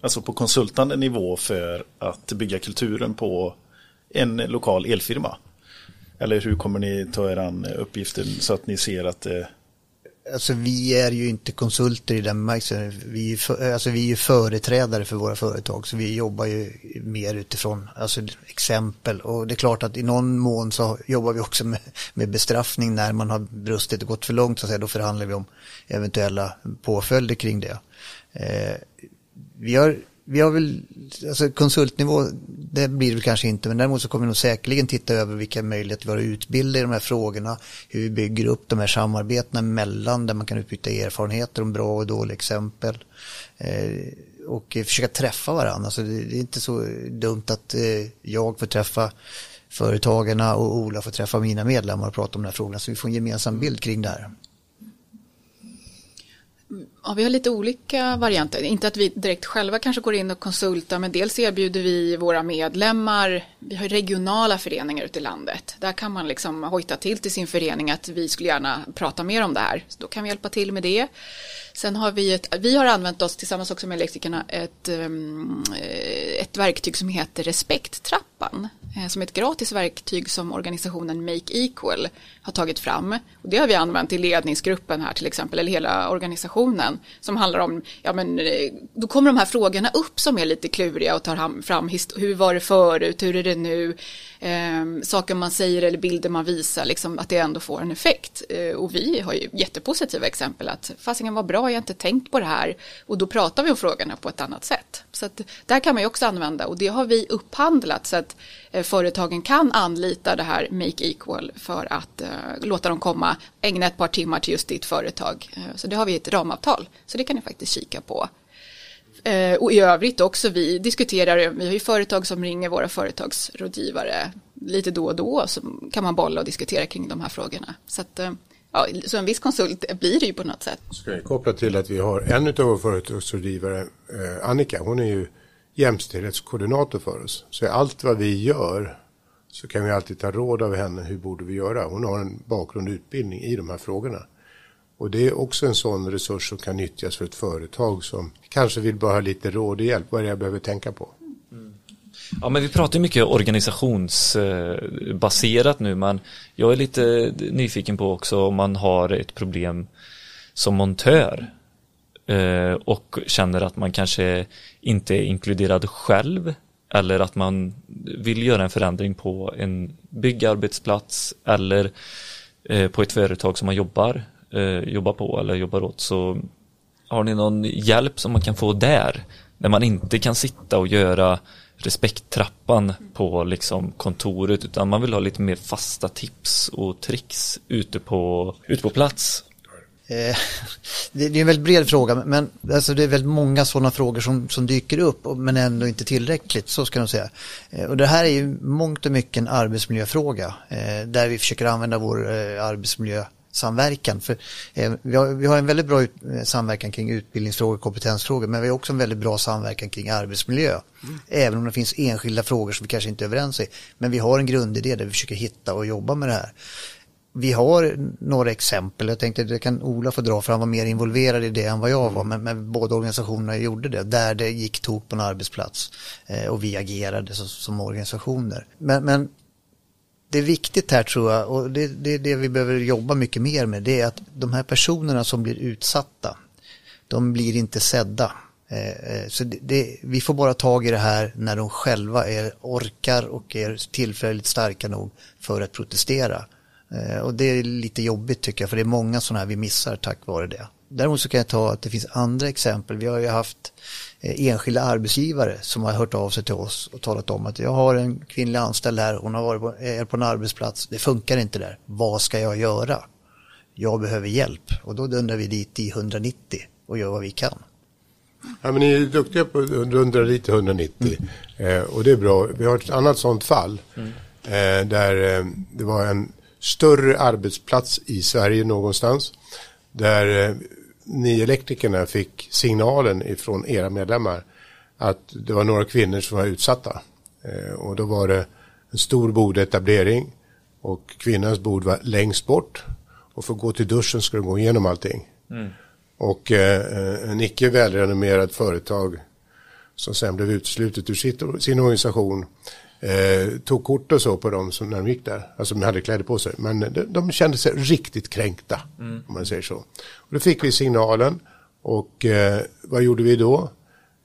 Alltså på konsultande nivå för att bygga kulturen på en lokal elfirma? Eller hur kommer ni ta er an uppgiften så att ni ser att det Alltså vi är ju inte konsulter i den bemärkelsen. Vi, alltså, vi är ju företrädare för våra företag så vi jobbar ju mer utifrån alltså, exempel och det är klart att i någon mån så jobbar vi också med, med bestraffning när man har brustit och gått för långt så att säga. Då förhandlar vi om eventuella påföljder kring det. Eh, vi har, vi har väl, alltså konsultnivå, det blir det kanske inte, men däremot så kommer vi nog säkerligen titta över vilka möjligheter vi har att utbilda i de här frågorna, hur vi bygger upp de här samarbetena mellan där man kan utbyta erfarenheter om bra och dåliga exempel. Eh, och försöka träffa varandra, alltså det, det är inte så dumt att eh, jag får träffa företagarna och Ola får träffa mina medlemmar och prata om de här frågorna så vi får en gemensam bild kring det här. Ja, vi har lite olika varianter. Inte att vi direkt själva kanske går in och konsultar, men dels erbjuder vi våra medlemmar, vi har regionala föreningar ute i landet. Där kan man liksom hojta till till sin förening att vi skulle gärna prata mer om det här. Så då kan vi hjälpa till med det. Sen har vi ett, vi har använt oss tillsammans också med elektrikerna ett, ehm, ett verktyg som heter Respekttrappan. Eh, som är ett gratis verktyg som organisationen Make Equal har tagit fram. Och det har vi använt i ledningsgruppen här till exempel, eller hela organisationen. Som handlar om, ja men eh, då kommer de här frågorna upp som är lite kluriga och tar fram hur var det förut, hur är det nu, eh, saker man säger eller bilder man visar, liksom att det ändå får en effekt. Eh, och vi har ju jättepositiva exempel att fasingen var bra, jag har inte tänkt på det här. Och då pratar vi om frågorna på ett annat sätt. Så att där kan man ju också använda och det har vi upphandlat så att eh, företagen kan anlita det här Make Equal för att eh, låta dem komma, ägna ett par timmar till just ditt företag. Eh, så det har vi ett ramavtal, så det kan ni faktiskt kika på. Eh, och i övrigt också, vi diskuterar, vi har ju företag som ringer våra företagsrådgivare lite då och då, så kan man bolla och diskutera kring de här frågorna. Så, att, eh, ja, så en viss konsult blir det ju på något sätt. Ska jag koppla till att vi har en av våra företagsrådgivare, eh, Annika, hon är ju jämställdhetskoordinator för oss. Så allt vad vi gör så kan vi alltid ta råd av henne, hur borde vi göra? Hon har en bakgrund och utbildning i de här frågorna. Och det är också en sån resurs som kan nyttjas för ett företag som kanske vill bara ha lite råd och hjälp. Vad är det jag behöver tänka på? Ja, men vi pratar mycket organisationsbaserat nu, men jag är lite nyfiken på också om man har ett problem som montör eh, och känner att man kanske inte är inkluderad själv eller att man vill göra en förändring på en byggarbetsplats eller eh, på ett företag som man jobbar eh, jobbar på eller jobbar åt så har ni någon hjälp som man kan få där? När man inte kan sitta och göra respekttrappan på liksom kontoret utan man vill ha lite mer fasta tips och tricks ute på, ute på plats. Eh, [LAUGHS] det är en väldigt bred fråga men alltså det är väldigt många sådana frågor som, som dyker upp men ändå inte tillräckligt så ska jag säga. Eh, och det här är ju mångt och mycket en arbetsmiljöfråga eh, där vi försöker använda vår eh, arbetsmiljö samverkan. För, eh, vi, har, vi har en väldigt bra ut, eh, samverkan kring utbildningsfrågor och kompetensfrågor men vi har också en väldigt bra samverkan kring arbetsmiljö. Mm. Även om det finns enskilda frågor som vi kanske inte är överens i. Men vi har en grundidé där vi försöker hitta och jobba med det här. Vi har några exempel, jag tänkte det kan Ola få dra för han var mer involverad i det än vad jag var, men, men båda organisationerna gjorde det, där det gick tok på en arbetsplats eh, och vi agerade så, som organisationer. Men, men det är viktigt här tror jag och det är det, vi behöver jobba mycket mer med det är att de här personerna som blir utsatta de blir inte sedda. Eh, eh, så det, det, vi får bara tag i det här när de själva är, orkar och är tillfälligt starka nog för att protestera. Eh, och det är lite jobbigt tycker jag för det är många sådana här vi missar tack vare det. Däremot så kan jag ta att det finns andra exempel. Vi har ju haft eh, enskilda arbetsgivare som har hört av sig till oss och talat om att jag har en kvinnlig anställd här, hon har varit på, är på en arbetsplats, det funkar inte där, vad ska jag göra? Jag behöver hjälp och då dundrar vi dit i 190 och gör vad vi kan. Ja, men ni är duktiga på att dundra dit i 190 mm. eh, och det är bra. Vi har ett annat sådant fall mm. eh, där eh, det var en större arbetsplats i Sverige någonstans där eh, ni elektrikerna fick signalen ifrån era medlemmar att det var några kvinnor som var utsatta. Eh, och då var det en stor bodetablering och kvinnans bod var längst bort. Och för att gå till duschen skulle de gå igenom allting. Mm. Och eh, en icke välrenommerad företag som sen blev uteslutet ur sitt, sin organisation eh, tog kort och så på dem som när de gick där. Alltså de hade kläder på sig. Men de, de kände sig riktigt kränkta. Mm. Om man säger så. Och då fick vi signalen. Och eh, vad gjorde vi då?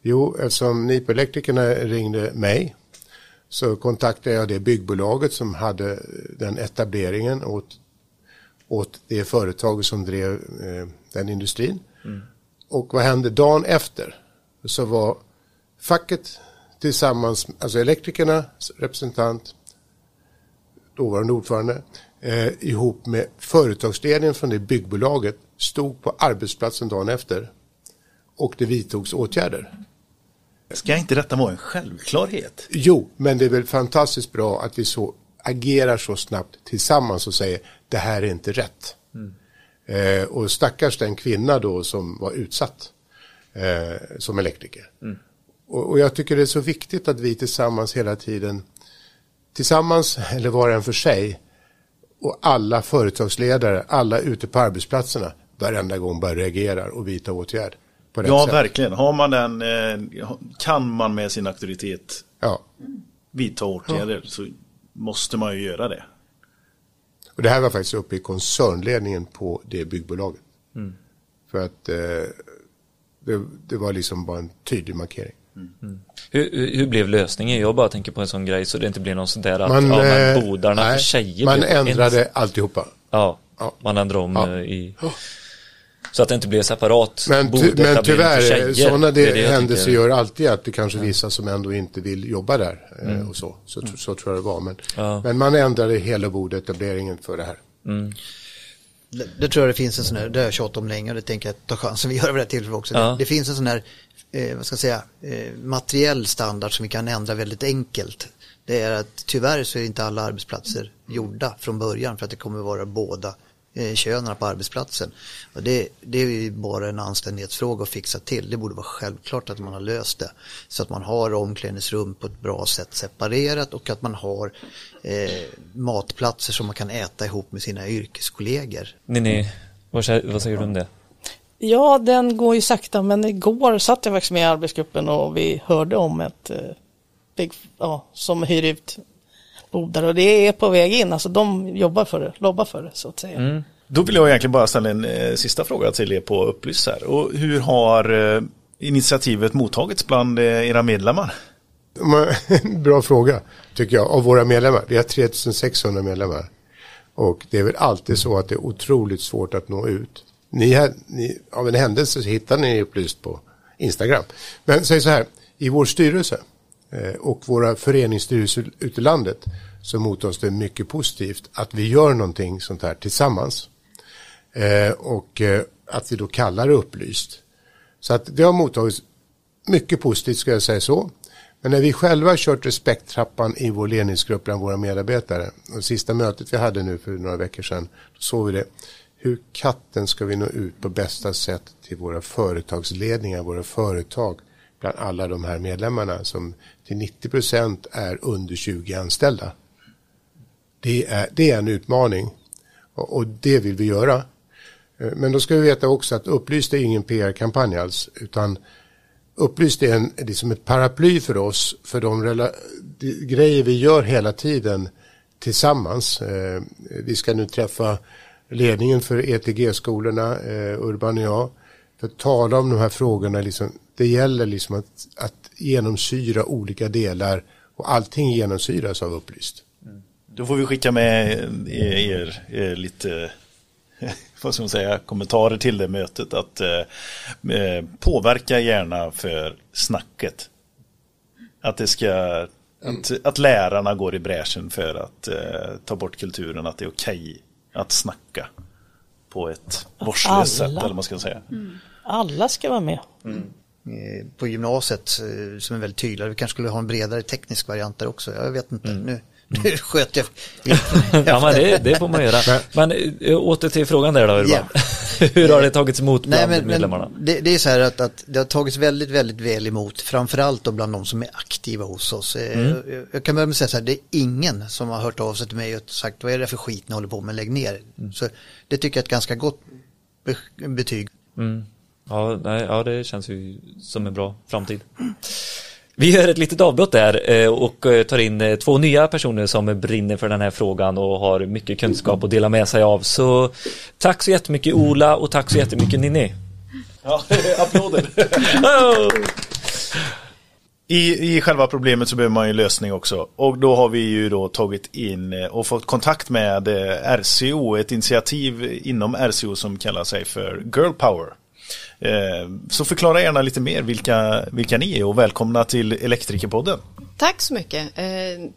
Jo, eftersom NIP-elektrikerna ringde mig så kontaktade jag det byggbolaget som hade den etableringen åt, åt det företag som drev eh, den industrin. Mm. Och vad hände dagen efter? Så var facket tillsammans, alltså elektrikernas representant, dåvarande ordförande, eh, ihop med företagsledningen från det byggbolaget stod på arbetsplatsen dagen efter och det vidtogs åtgärder. Ska inte detta vara en självklarhet? Jo, men det är väl fantastiskt bra att vi så agerar så snabbt tillsammans och säger det här är inte rätt. Mm. Eh, och stackars den kvinna då som var utsatt eh, som elektriker. Mm. Och, och, jag tycker det är så viktigt att vi tillsammans hela tiden, tillsammans eller var och en för sig, och alla företagsledare, alla ute på arbetsplatserna, varenda gång bara reagerar och vidtar åtgärd. ja, sätt. verkligen. Har man den, eh, kan man med sin auktoritet ja. vidta åtgärder ja. så måste man ju göra det. Och det här var faktiskt uppe i koncernledningen på det byggbolaget. Mm. För att eh, det, det, var liksom bara en tydlig markering. Mm. Hur, hur, blev lösningen? Jag bara tänker på en sån grej så det inte blir någon sån där att man, ja, men eh, bodarna nej, för tjejer Man ändrade ens... alltihopa. Ja, ja, man ändrade om ja. Eh, i... Så att det inte blir separat Men, ty, men tyvärr, sådana det händelser gör alltid att det kanske vissa som ändå inte vill jobba där. Eh, mm. Och så. Så, så, så, tror jag det var. Men, ja. men man ändrade hela bodetableringen för det här. Mm. Det, det, tror jag det finns en sån här, det har jag tjatat om länge och det tänker jag ta chansen vi gör vid det här tillfället också. Ja. Det, det, finns en sån här eh, vad ska jag säga, eh, materiell standard som vi kan ändra väldigt enkelt. Det är att tyvärr så är inte alla arbetsplatser gjorda från början för att det kommer vara båda eh, könen på arbetsplatsen. Och det, det är ju bara en anständighetsfråga att fixa till. Det borde vara självklart att man har löst det. Så att man har omklädningsrum på ett bra sätt separerat och att man har eh, matplatser som man kan äta ihop med sina yrkeskollegor. Ninni, vad säger du om det? Ja, den går ju sakta, men igår satt jag faktiskt med i arbetsgruppen och vi hörde om ett eh, big, ja, som hyr ut bodar och det är på väg in. Alltså de jobbar för det, lobbar för det så att säga. Mm. Då vill jag egentligen bara ställa en eh, sista fråga till er på Upplys här. Och hur har eh, initiativet mottagits bland eh, era medlemmar? [LAUGHS] Bra fråga, tycker jag, av våra medlemmar. Vi har 3600 medlemmar. Och det är väl alltid så att det är otroligt svårt att nå ut. Ni, ni, av en händelse så hittar ni upplyst på Instagram. Men säg så här, i vår styrelse eh, och våra föreningsstyrelser ute i landet så mottas det mycket positivt att vi gör någonting sånt här tillsammans. Eh, och eh, att vi då kallar det upplyst. Så att det har mottagits mycket positivt ska jag säga så. Men när vi själva kört respekttrappan i vår ledningsgrupp bland våra medarbetare och sista mötet vi hade nu för några veckor sedan, då såg vi det hur katten ska vi nå ut på bästa sätt till våra företagsledningar, våra företag, bland alla de här medlemmarna som till 90 procent är under 20 anställda. Det är, det är en utmaning och, och, det vill vi göra. Eh, men då ska vi veta också att Upplyst är ingen PR-kampanj alls, utan Upplyst är en, liksom ett paraply för oss för de, de grejer vi gör hela tiden tillsammans. Eh, vi ska nu träffa ledningen för ETG-skolorna, eh, Urban och jag, för att tala om de här frågorna. Liksom, det gäller liksom att, att genomsyra olika delar och allting genomsyras av upplyst. Mm. Då får vi skicka med eh, er, er lite [LAUGHS] vad ska man säga, kommentarer till det mötet. Att eh, eh, påverka gärna för snacket. Att det ska att, att lärarna går i bräschen för att eh, ta bort kulturen, att det är okej att snacka på ett vårdslöst sätt, eller man ska säga. Mm. Alla ska vara med. Mm. På gymnasiet som är väldigt tydliga, vi kanske skulle ha en bredare teknisk variant där också, jag vet inte. Mm. Nu nu [LAUGHS] sköt jag. [LAUGHS] ja, men det, det, får man göra. Men eh, åter till frågan där då. Yeah. [LAUGHS] Hur har det tagits emot bland Nej, men, medlemmarna? Men det, det, är så här att, att, det har tagits väldigt, väldigt väl emot, framförallt då bland de som är aktiva hos oss. Eh, mm. Jag, jag, kan börja med att säga så här, det är ingen som har hört av sig till mig och sagt, vad är det för skit ni håller på med, lägg ner. Mm. Så det tycker jag är ett ganska gott betyg. Mm. Ja, nej, ja, det känns ju som en bra framtid. Vi gör ett litet avbrott där eh, och eh, tar in eh, två nya personer som brinner för den här frågan och har mycket kunskap att dela med sig av. Så tack så jättemycket Ola och tack så jättemycket Ninni. Ja, [LAUGHS] applåder. [LAUGHS] I, I själva problemet så behöver man ju lösning också. Och då har vi ju då tagit in och fått kontakt med RCO, ett initiativ inom RCO som kallar sig för Girl Power. Eh, så förklara gärna lite mer vilka, vilka ni är och välkomna till Elektrikerpodden. Tack så mycket. Eh,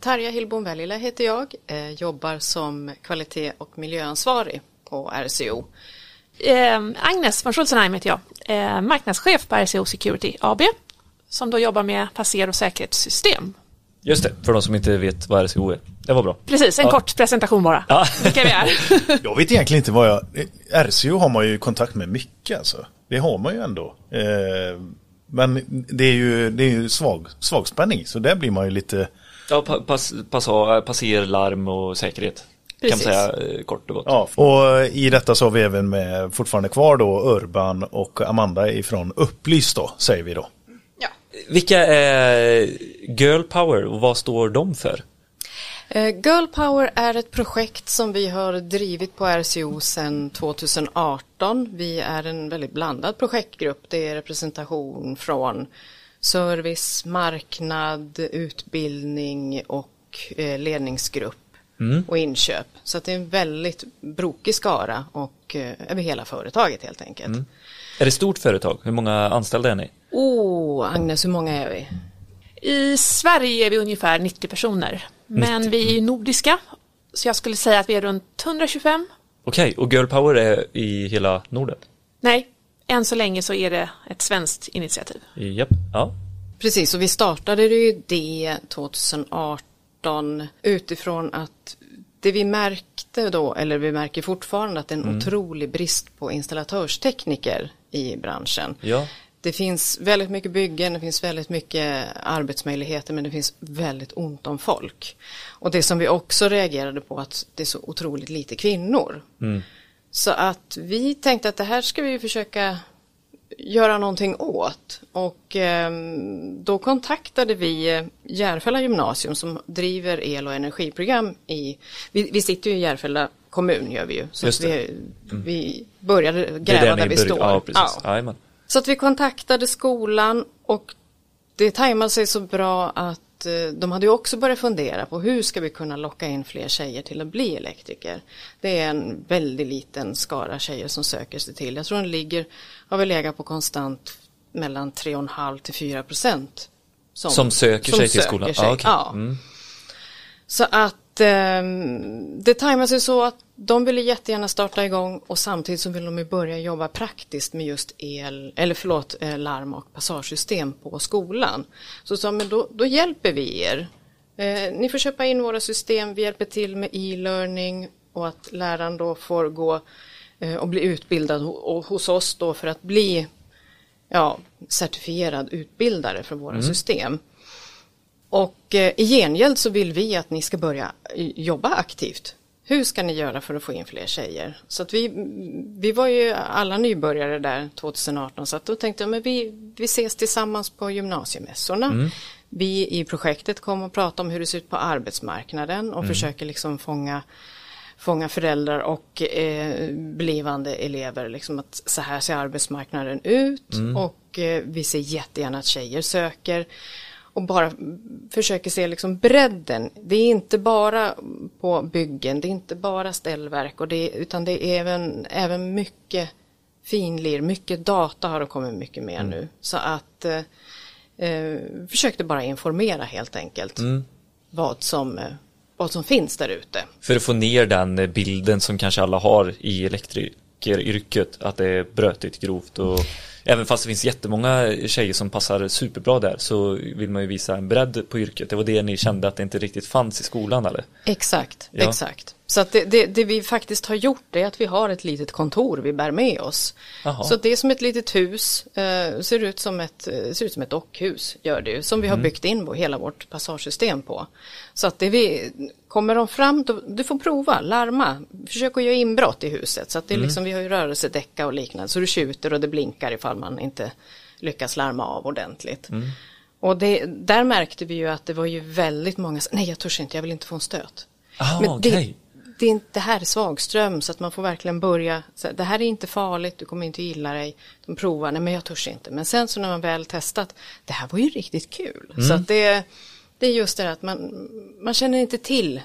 Tarja Hillbom Välila heter jag, eh, jobbar som kvalitet och miljöansvarig på RCO. Eh, Agnes von Schulzenheim heter jag, marknadschef på RCO Security AB, som då jobbar med passer och säkerhetssystem. Just det, för de som inte vet vad RCO är. Det var bra. Precis, en ja. kort presentation bara. Ja. Vilka vi är. [LAUGHS] jag vet egentligen inte vad jag... RCO har man ju kontakt med mycket alltså. Det har man ju ändå. Eh, men det är ju, det är ju svag, svag spänning, så där blir man ju lite... Ja, pass, pass, passer, larm och säkerhet. Precis. Kan man säga eh, kort och gott. Ja, och i detta så har vi även med fortfarande kvar då Urban och Amanda ifrån Upplys då, säger vi då. Ja. Vilka är Girl Power och vad står de för? Eh, Girl Power är ett projekt som vi har drivit på RCO sedan 2018. Vi är en väldigt blandad projektgrupp. Det är representation från service, marknad, utbildning och eh, ledningsgrupp mm. och inköp. Så det är en väldigt brokig skara och eh, över hela företaget helt enkelt. Mm. Är det stort företag? Hur många anställda är ni? Oh, Agnes, hur många är vi? I Sverige är vi ungefär 90 personer. Men 90. vi är ju nordiska. Så jag skulle säga att vi är runt 125. Okej, okay, och Girl Power är i hela Norden? Nej, än så länge så är det ett svenskt initiativ. Japp, ja. Precis, och vi startade ju det 2018 utifrån att det vi märkte då, eller vi märker fortfarande att det är en mm. otrolig brist på installatörstekniker i branschen. Ja det finns väldigt mycket byggen, det finns väldigt mycket arbetsmöjligheter men det finns väldigt ont om folk. Och det som vi också reagerade på att det är så otroligt lite kvinnor. Mm. Så att vi tänkte att det här ska vi försöka göra någonting åt. Och eh, då kontaktade vi eh, Järfälla gymnasium som driver el och energiprogram i, vi, vi sitter ju i Järfälla kommun gör vi ju. Så vi, mm. vi började gräva där vi står. Ja, precis. Ja. Så att vi kontaktade skolan och det tajmade sig så bra att eh, de hade ju också börjat fundera på hur ska vi kunna locka in fler tjejer till att bli elektriker. Det är en väldigt liten skara tjejer som söker sig till. Jag tror den ligger, har väl legat på konstant mellan 3,5 till 4 procent. Som, som söker som sig till skolan? Sig. Ah, okay. Ja. Mm. Så att eh, det tajmar sig så att de ville jättegärna starta igång och samtidigt så vill de ju börja jobba praktiskt med just el, eller förlåt, eh, larm och passagesystem på skolan. Så sa men då, då hjälper vi er. Eh, ni får köpa in våra system, vi hjälper till med e-learning och att läraren då får gå eh, och bli utbildad hos oss då för att bli ja, certifierad utbildare för våra mm. system. Och eh, i gengäld så vill vi att ni ska börja jobba aktivt hur ska ni göra för att få in fler tjejer? Så att vi, vi var ju alla nybörjare där 2018 så att då tänkte jag men vi, vi ses tillsammans på gymnasiemässorna. Mm. Vi i projektet kommer att prata om hur det ser ut på arbetsmarknaden och mm. försöker liksom fånga fånga föräldrar och eh, blivande elever, liksom att så här ser arbetsmarknaden ut mm. och eh, vi ser jättegärna att tjejer söker. Och bara försöker se liksom bredden. Det är inte bara på byggen, det är inte bara ställverk och det, utan det är även, även mycket finlir, mycket data har det kommit mycket mer Mm. nu. Så att eh, eh, försökte bara informera helt enkelt Mm. vad, som, eh, vad som finns där ute. För att få ner den eh, bilden som kanske alla har i elektrikeryrket, att det är brötigt, grovt och även fast det finns jättemånga tjejer som passar superbra där så vill man ju visa en bredd på yrket. Det var det ni kände att det inte riktigt fanns i skolan eller? Exakt, Ja. exakt. Så att det, det, det vi faktiskt har gjort är att vi har ett litet kontor vi bär med oss. Jaha. Så det är som ett litet hus, eh, ser, ut som ett, eh, ser ut som ett dockhus, gör det ju, som vi har Mm. byggt in på hela vårt passagesystem på. Så att det vi, kommer de fram, då, du får prova, larma, försök att göra inbrott i huset. Så att det är Mm. liksom, vi har ju rörelsedäcka och liknande, så du tjuter och det blinkar ifall man inte lyckas larma av ordentligt. Mm. Och det, där märkte vi ju att det var ju väldigt många som, nej jag törs inte, jag vill inte få en stöt. Ah, Men okej. det, det, är inte, det här är svagström så att man får verkligen börja, så det här är inte farligt, du kommer inte gilla dig. De provar, nej men jag törs inte. Men sen så när man väl testat, det här var ju riktigt kul. Mm. Så att det, det är just det att man, man känner inte till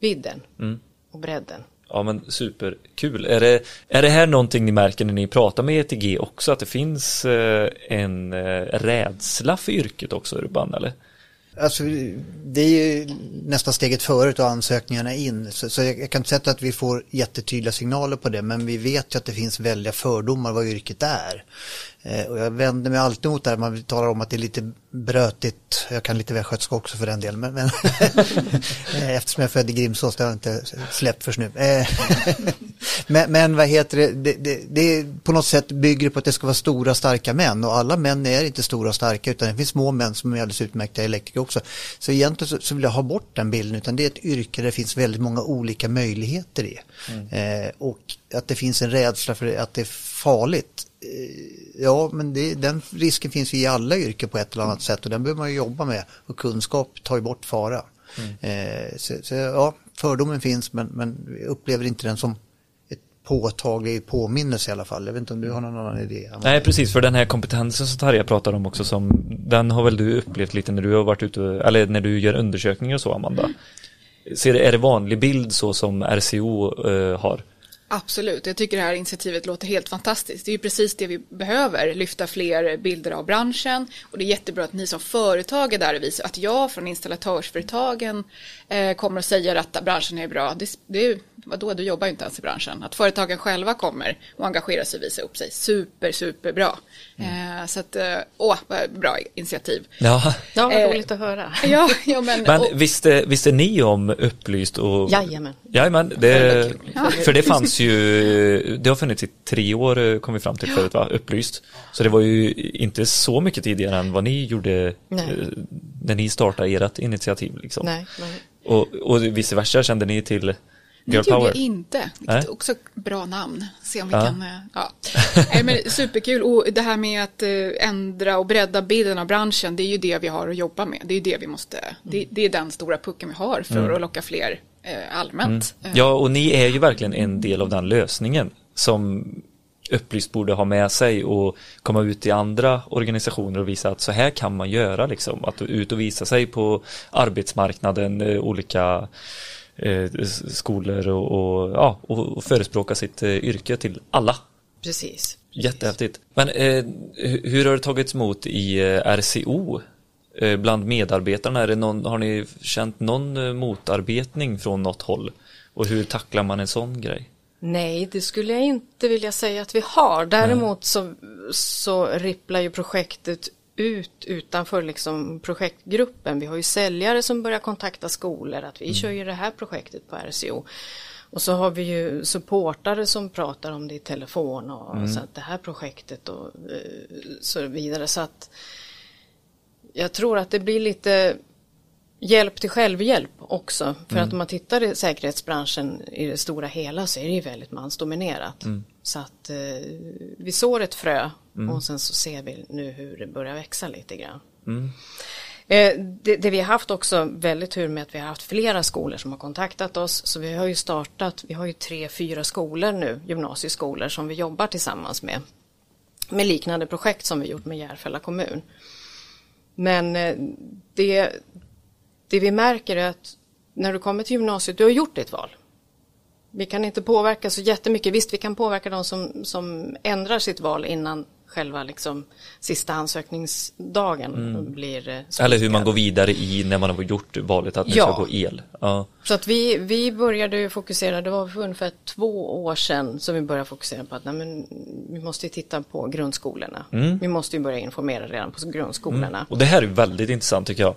vidden Mm. och bredden. Ja men superkul. Är det, är det här någonting ni märker när ni pratar med ETG också? Att det finns eh, en eh, rädsla för yrket också Urban eller? Alltså, det är ju nästan steget före och ansökningarna in. Så, så jag, jag kan inte säga att vi får jättetydliga signaler på det, men vi vet ju att det finns väldiga fördomar vad yrket är. Eh, och jag vänder mig alltid mot det här, man talar om att det är lite brötigt. Jag kan lite västgötska också för den delen, men, men [LAUGHS] Eh, eftersom jag är född i Grimsås, det har jag inte släppt först nu. Eh, [LAUGHS] men, men vad heter det, det, det, det är på något sätt bygger på att det ska vara stora starka män och alla män är inte stora och starka utan det finns små män som är alldeles utmärkta elektriker också. Så egentligen så, så vill jag ha bort den bilden utan det är ett yrke där det finns väldigt många olika möjligheter i. Eh, och att det finns en rädsla för att det är farligt. Eh, ja men det, den risken finns ju i alla yrken på ett eller annat sätt och den behöver man ju jobba med och kunskap tar ju bort fara. Eh, så, så ja, fördomen finns men, men vi upplever inte den som ett påtaglig påminnelse i alla fall. Jag vet inte om du har någon annan idé? Nej precis, för den här kompetensen som Tarja pratar om också som Den har väl du upplevt lite när du har varit ute Eller när du gör undersökningar och så Amanda Ser, det- Är det vanlig bild så som RCO eh, har? Absolut, jag tycker det här initiativet låter helt fantastiskt. Det är ju precis det vi behöver, lyfta fler bilder av branschen. Och det är jättebra att ni som företag är där och visar att jag från installatörsföretagen eh, kommer och säger att branschen är bra. Det, det vadå, du jobbar ju inte ens i branschen. Att företagen själva kommer och engagerar sig och visar upp sig. Super, super bra. Eh, så att, eh, åh, bra initiativ. Ja, Ja, vad Eh, roligt att höra. [LAUGHS] Ja, ja men, men och, visste, visste ni om Upplyst och Jajamän. Jajamän, det, för det fanns ju, det har funnits i tre år eh, kom vi fram till förut va, Upplyst. Så det var ju inte så mycket tidigare än vad ni gjorde Nej. eh, när ni startade ert initiativ liksom. Nej, nej. Och, och vice versa kände ni till Det Girl gjorde jag inte. Vilket är också bra namn. Se om vi Ja. kan... eh, Ja. Nej, men superkul. Och det här med att eh, ändra och bredda bilden av branschen. Det är ju det vi har att jobba med. Det är ju det vi måste... Det, det är den stora pucken vi har för Mm. att locka fler eh, allmänt. Eh, Ja, och ni är ju verkligen en del av den lösningen som Upplyst borde ha med sig och komma ut i andra organisationer och visa att så här kan man göra liksom. Att ut och visa sig på arbetsmarknaden, olika skolor och, och, ja, och, förespråka sitt eh, yrke till alla. Precis. Jättehäftigt. Men eh, hu- hur har det tagits emot i eh, RCO? Eh, bland medarbetarna, är det någon, har ni känt någon eh, motarbetning från något håll? Och hur tacklar man en sån grej? Nej, det skulle jag inte vilja säga att vi har. Däremot så, så ripplar ju projektet ut utanför liksom projektgruppen. Vi har ju säljare som börjar kontakta skolor att vi kör ju det här projektet på RCO. Och så har vi ju supportare som pratar om det i telefon och så att det här projektet och eh, så vidare. Så att jag tror att det blir lite hjälp till självhjälp också. För att om man tittar i säkerhetsbranschen i det stora hela så är det ju väldigt mansdominerat. Så att eh, vi sår ett frö och sen så ser vi nu hur det börjar växa lite grann. Eh, det, det vi har haft också väldigt tur med att vi har haft flera skolor som har kontaktat oss. Så vi har ju startat, vi har ju tre, fyra skolor nu, gymnasieskolor som vi jobbar tillsammans med. Med liknande projekt som vi gjort med Järfälla kommun. Men eh, det, det vi märker är att när du kommer till gymnasiet, du har gjort ditt val. Vi kan inte påverka så jättemycket. Visst, vi kan påverka de som, som ändrar sitt val innan själva liksom, sista ansökningsdagen mm. blir eh, Eller hur man går vidare i när man har gjort valet att ja. ska gå el. Ja. Så att vi, vi började fokusera, det var för ungefär två år sedan som vi började fokusera på att nej, men, vi måste titta på grundskolorna. Mm. Vi måste ju börja informera redan på grundskolorna. Mm. Och det här är väldigt intressant tycker jag.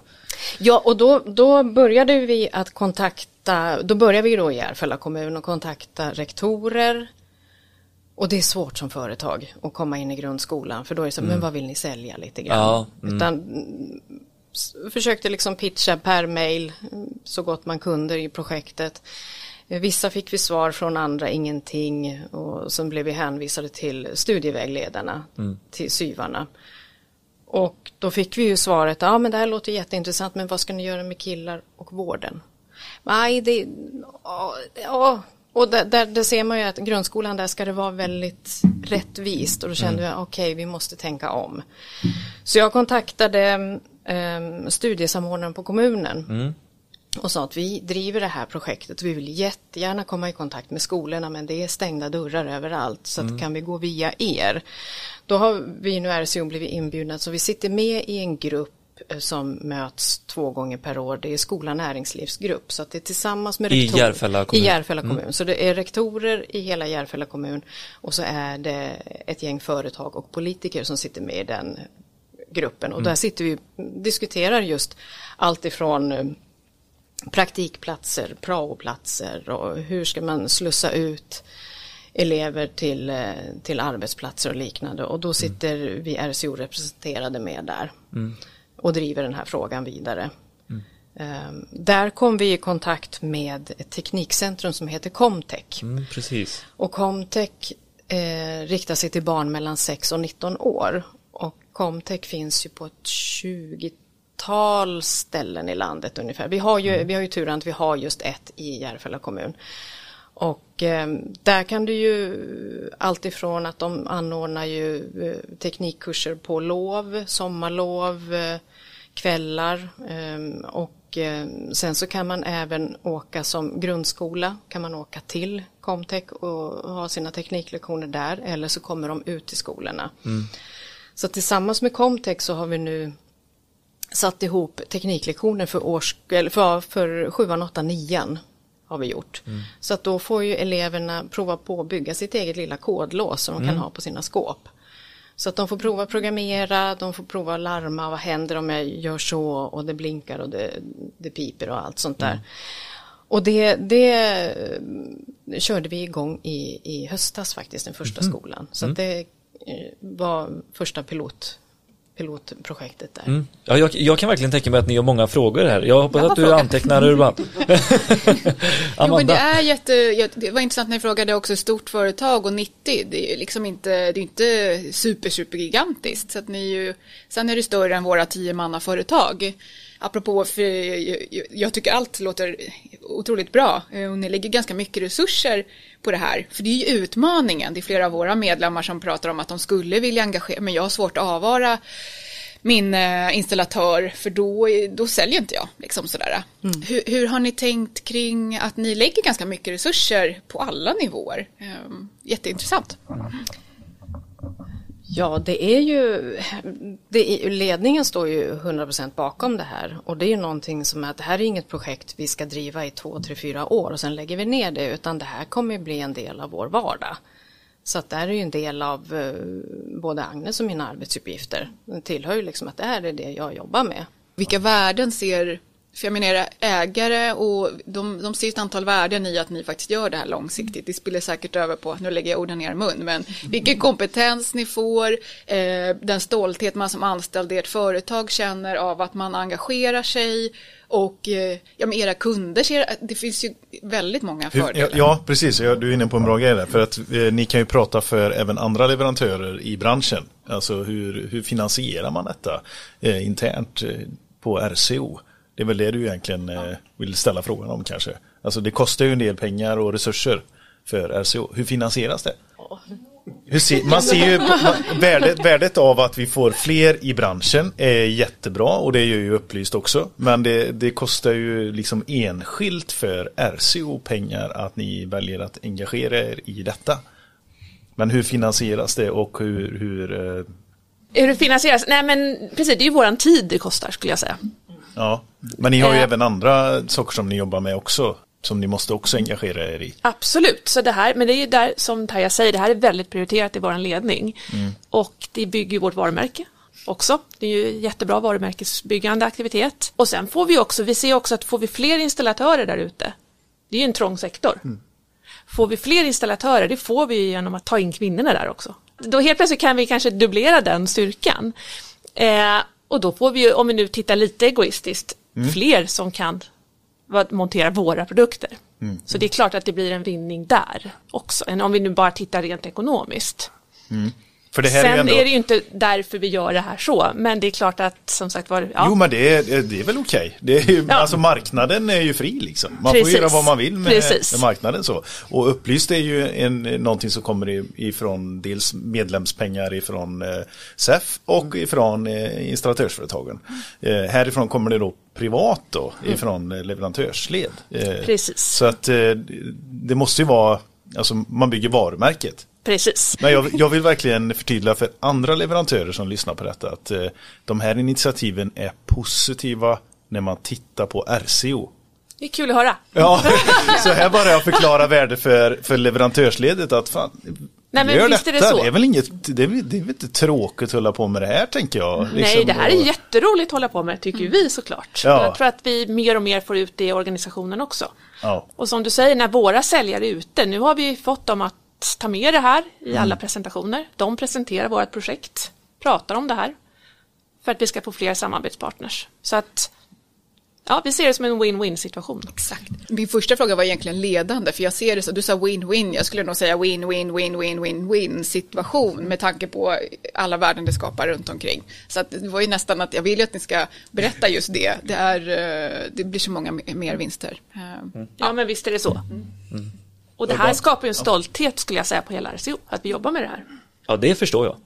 Ja, och då, då började vi att kontakta, då började vi då i Järfälla kommun och kontakta rektorer, och det är svårt som företag att komma in i grundskolan för då är det så, mm. men vad vill ni sälja lite grann? Ja, mm. Utan försökte liksom pitcha per mail så gott man kunde i projektet. Vissa fick vi svar från andra ingenting och sen blev vi hänvisade till studievägledarna, mm. till syvarna. Och då fick vi ju svaret, ja men det här låter jätteintressant men vad ska ni göra med killar och vården? Nej, det, ja, och där, där, där, ser man ju att grundskolan där ska det vara väldigt rättvist och då kände mm. jag okej okay, vi måste tänka om. Så jag kontaktade um, studiesamordnaren på kommunen mm. och sa att vi driver det här projektet och vi vill jättegärna komma i kontakt med skolorna men det är stängda dörrar överallt så mm. att kan vi gå via er. Då har vi nu RCO blivit inbjudna så vi sitter med i en grupp Eh, som möts två gånger per år. Det är skola näringslivsgrupp. Så att det är tillsammans med rektorer. I Järfälla kommun. I Järfälla kommun. Mm. Så det är rektorer i hela Järfälla kommun och så är det ett gäng företag och politiker som sitter med i den gruppen. Och mm. där sitter vi och diskuterar just allt ifrån eh, praktikplatser, praoplatser och hur ska man slussa ut elever till, eh, till arbetsplatser och liknande. Och då mm. sitter mm. vi RCO representerade med där. Mm och driver den här frågan vidare. Mm. Um, där kom vi i kontakt med ett teknikcentrum som heter Comtech. Mm, precis. Och Comtech eh, riktar sig till barn mellan 6 och 19 år. Och Comtech finns ju på ett 20-tal ställen i landet ungefär. Vi har ju, mm. vi har ju turen att vi har just ett i Järfälla kommun. Och eh, där kan du ju alltifrån att de anordnar ju eh, teknikkurser på lov, sommarlov, eh, kvällar ehm, och ehm, sen så kan man även åka som grundskola kan man åka till Comtech och ha sina tekniklektioner där eller så kommer de ut till skolorna. Mm. Så tillsammans med Comtech så har vi nu satt ihop tekniklektioner för, års, för, för 7, 8, 9 har vi gjort. Mm. Så att då får ju eleverna prova på att bygga sitt eget lilla kodlås som de kan mm. ha på sina skåp. Så att de får prova programmera, de får prova larma, vad händer om jag gör så och det blinkar och det, det piper och allt sånt där. Mm. Och det, det eh, körde vi igång i, i höstas faktiskt, den första mm. skolan. Så mm. det eh, var första pilot pilotprojektet där. Mm. Ja, jag, jag, kan verkligen tänka mig att ni har många frågor här. Jag hoppas jag att du fråga. antecknar Urban. [LAUGHS] [LAUGHS] jo, men det är jätte, det var intressant när ni frågade också stort företag och 90. Det är liksom inte, det är inte super, super gigantiskt. Så att ni ju, sen är det större än våra tio manna företag. Apropå, för jag tycker allt låter otroligt bra och ni lägger ganska mycket resurser på det här. För det är ju utmaningen. Det är flera av våra medlemmar som pratar om att de skulle vilja engagera, men jag har svårt att avvara min eh, installatör för då, då säljer inte jag. Liksom sådär. Mm. Hur, hur, har ni tänkt kring att ni lägger ganska mycket resurser på alla nivåer? Um, jätteintressant. Ja, det är ju, det är, ledningen står ju 100% bakom det här och det är ju någonting som att det här är inget projekt vi ska driva i två, tre, fyra år och sen lägger vi ner det utan det här kommer bli en del av vår vardag. Så att det här är ju en del av eh, både Agnes och mina arbetsuppgifter. Det tillhör ju liksom att det här är det jag jobbar med. Vilka värden ser för jag menar ägare och de, de ser ett antal värden i att ni faktiskt gör det här långsiktigt. Det spiller säkert över på, nu lägger jag orden i mun, men vilken kompetens ni får, eh, den stolthet man som anställd i ert företag känner av att man engagerar sig och eh, ja, men era kunder ser, det finns ju väldigt många fördelar. Ja, ja precis, du är inne på en bra grej där, för att eh, ni kan ju prata för även andra leverantörer i branschen. Alltså hur, hur finansierar man detta eh, internt eh, på RCO? Det är väl det du egentligen eh, vill ställa frågan om kanske. Alltså det kostar ju en del pengar och resurser för RCO. Hur finansieras det? Hur ser, man ser ju man, värdet, värdet av att vi får fler i branschen är jättebra och det gör ju upplyst också. Men det, det kostar ju liksom enskilt för RCO pengar att ni väljer att engagera er i detta. Men hur finansieras det och hur, hur eh, hur det finansieras? Nej men precis, det är ju våran tid det kostar skulle jag säga. Ja, men ni har ju Eh. även andra saker som ni jobbar med också. Som ni måste också engagera er i. Absolut, så det här, men det är ju där som Tarja säger, det här är väldigt prioriterat i vår ledning. Och det bygger ju vårt varumärke också. Det är ju jättebra varumärkesbyggande aktivitet. Och sen får vi också, vi ser också att får vi fler installatörer där ute, det är ju en trång sektor. Får vi fler installatörer, det får vi ju genom att ta in kvinnorna där också. Då helt plötsligt kan vi kanske dubblera den styrkan. Eh, och då får vi ju, om vi nu tittar lite egoistiskt, fler som kan montera våra produkter. Så det är klart att det blir en vinning där också, än om vi nu bara tittar rent ekonomiskt. För Sen är ändå... är det ju inte därför vi gör det här så, men det är klart att som sagt var, ja, Jo men det är, det är väl okej. Ju, Ja. Alltså marknaden är ju fri liksom. Man Precis. får göra vad man vill med, med marknaden så. Och upplyst är ju en, någonting som kommer ifrån dels medlemspengar ifrån eh, SEF och ifrån eh, installatörsföretagen. Eh, härifrån kommer det då privat då ifrån eh, leverantörsled. Eh, Precis. Så att eh, det måste ju vara, alltså man bygger varumärket. Precis. Men jag, jag vill verkligen förtydliga för andra leverantörer som lyssnar på detta att eh, de här initiativen är positiva när man tittar på RCO. Det är kul att höra. Ja, [LAUGHS] så här bara jag förklara värde för, för leverantörsledet att fan, Nej, men gör visst är det detta. så. Det är väl inget, det är, det är väl inte tråkigt att hålla på med det här tänker jag. Nej, Liksom, det här är jätteroligt att hålla på med, tycker vi såklart. Ja. Jag tror att vi mer och mer får ut det i organisationen också. Ja. Och som du säger, när våra säljare är ute, nu har vi fått dem att ta med det här i Mm. alla presentationer. De presenterar vårt projekt, pratar om det här, för att vi ska få fler samarbetspartners. Så att, ja, vi ser det som en win-win situation. Exakt. Min första fråga var egentligen ledande, för jag ser det så, du sa win-win, jag skulle nog säga win-win-win-win-win-win situation med tanke på alla värden det skapar runt omkring. Så att det var ju nästan att jag vill ju att ni ska berätta just det. Det, är, eh, det blir så många me- mer vinster. Eh, Ja, men visst är det så. Och det här skapar ju en stolthet, skulle jag säga, på hela RCO, att vi jobbar med det här. Ja, det förstår jag.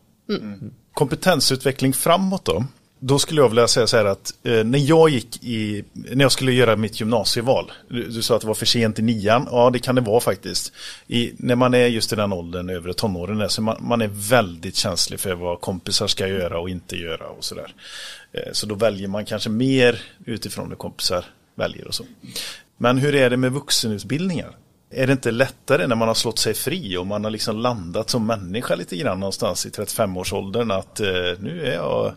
kompetensutveckling framåt då. Då skulle jag vilja säga så här att eh, när jag gick i, när jag skulle göra mitt gymnasieval, du, du sa att det var för sent i nian, ja det kan det vara faktiskt. I, när man är just i den åldern, övre tonåren, där, så man, man är väldigt känslig för vad kompisar ska göra och inte göra och sådär. Eh, så då väljer man kanske mer utifrån det kompisar väljer och så. Men hur är det med vuxenutbildningar? Är det inte lättare när man har slått sig fri och man har liksom landat som människa lite grann någonstans i 35-årsåldern att eh, nu är jag,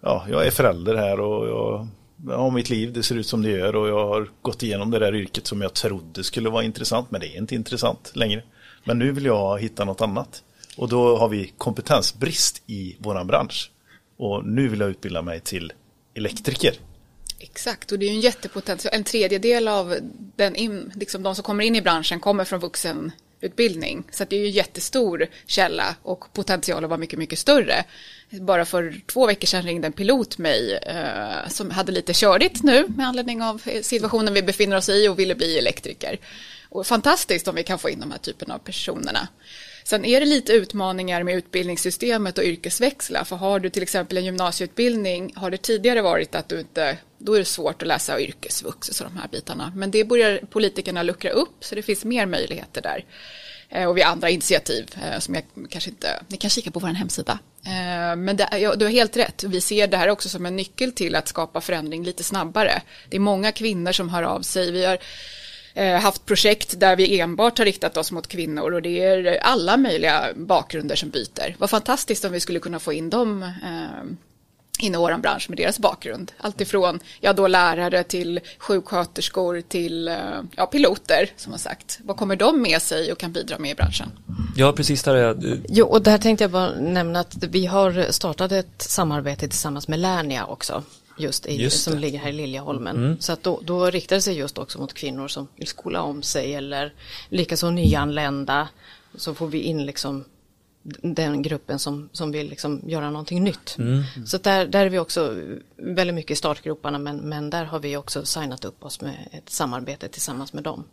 ja, jag är förälder här och jag, jag har mitt liv, det ser ut som det gör och jag har gått igenom det där yrket som jag trodde skulle vara intressant men det är inte intressant längre. Men nu vill jag hitta något annat. Och då har vi kompetensbrist i våran bransch. Och nu vill jag utbilda mig till elektriker. Exakt, och det är ju en jättepotential. En tredjedel av den in, liksom de som kommer in i branschen kommer från vuxenutbildning. Så att det är ju en jättestor källa och potential att vara mycket, mycket större. Bara för två veckor sedan ringde en pilot mig eh, som hade lite körigt nu med anledning av situationen vi befinner oss i och ville bli elektriker. Och fantastiskt om vi kan få in de här typen av personerna. Sen är det lite utmaningar med utbildningssystemet och yrkesväxla. För har du till exempel en gymnasieutbildning, har det tidigare varit att du inte, då är det svårt att läsa yrkesvux och så de här bitarna. Men det börjar politikerna luckra upp, så det finns mer möjligheter där. Eh, och vi har andra initiativ eh, som jag kanske inte, ni kan kika på vår hemsida. Eh, men det, ja, du har helt rätt, vi ser det här också som en nyckel till att skapa förändring lite snabbare. Det är många kvinnor som hör av sig. Vi har haft projekt där vi enbart har riktat oss mot kvinnor och det är alla möjliga bakgrunder som byter. Vad fantastiskt om vi skulle kunna få in dem eh, in i vår bransch med deras bakgrund. Alltifrån ja, då lärare till sjuksköterskor till eh, ja, piloter som har sagt. Vad kommer de med sig och kan bidra med i branschen? Ja, precis. Där är, Jo, och där tänkte jag bara nämna att vi har startat ett samarbete tillsammans med Lernia också. Just, i, Just som ligger här i Liljeholmen. Så att då, då riktar det sig just också mot kvinnor som vill skola om sig eller likaså nyanlända. Så får vi in liksom den gruppen som, som vill liksom göra någonting nytt. Så att där, där är vi också väldigt mycket i startgroparna men, men där har vi också signat upp oss med ett samarbete tillsammans med dem.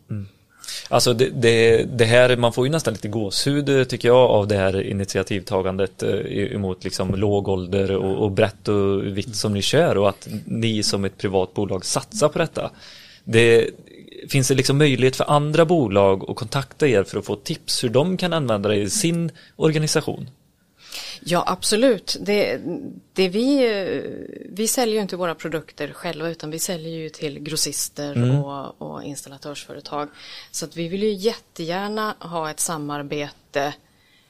Alltså det, det, det, här, man får ju nästan lite gåshud eh, tycker jag av det här initiativtagandet eh, emot liksom låg ålder och, och brett och vitt som ni kör och att ni som ett privat bolag satsar på detta. Det, finns det liksom möjlighet för andra bolag att kontakta er för att få tips hur de kan använda det i sin organisation? Ja, absolut. Det, det vi, vi säljer ju inte våra produkter själva utan vi säljer ju till grossister mm. och, och installatörsföretag. Så att vi vill ju jättegärna ha ett samarbete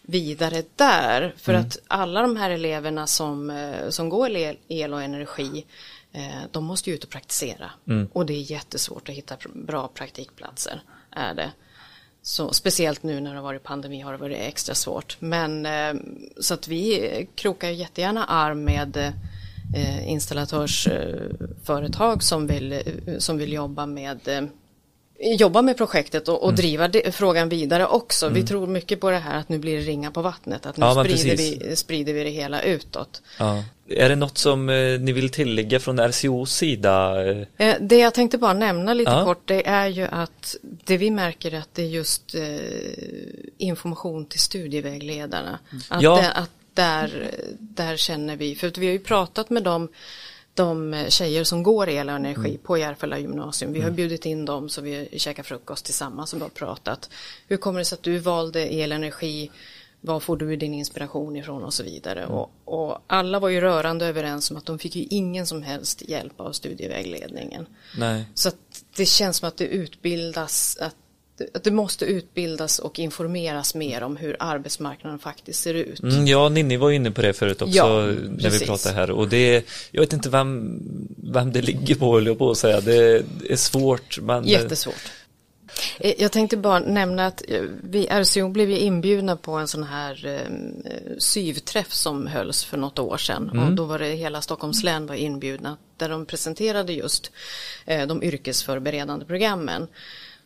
vidare där. För mm. att alla de här eleverna som, som går el, och energi eh, de måste ju ut och praktisera. Mm. Och det är jättesvårt att hitta bra praktikplatser. Är det. Så speciellt nu när det har varit pandemi har det varit extra svårt. Men eh, så att vi krokar jättegärna arm med eh, installatörsföretag som vill, eh, som vill jobba med jobba med projektet och, och mm. driva det, frågan vidare också. Mm. Vi tror mycket på det här att nu blir det ringa på vattnet, att nu ja, sprider, vi, sprider vi det hela utåt. Ja. Är det något som eh, ni vill tillägga från RCOs sida? Eh, det jag tänkte bara nämna lite ja. kort det är ju att det vi märker är att det är just eh, information till studievägledarna. Att, ja. det, att där, där känner vi, för vi har ju pratat med dem de tjejer som går el och energi mm. på Järfälla gymnasium. Vi har mm. bjudit in dem så vi käkar frukost tillsammans och bara pratat. Hur kommer det sig att du valde el och energi? Var får du din inspiration ifrån och så vidare. Mm. Och, och, alla var ju rörande överens om att de fick ju ingen som helst hjälp av studievägledningen. Nej. Så det känns som att det utbildas, att att det måste utbildas och informeras mer om hur arbetsmarknaden faktiskt ser ut. Mm, ja, Ninni var inne på det förut också ja, när vi pratade här och det, jag vet inte vem, vem det ligger på, höll jag på att säga, det är svårt. Men... Jättesvårt. Eh, jag tänkte bara nämna att eh, vi RCO blev inbjudna på en sån här eh, syvträff som hölls för något år sedan mm. och då var det hela Stockholms län var inbjudna där de presenterade just eh, de yrkesförberedande programmen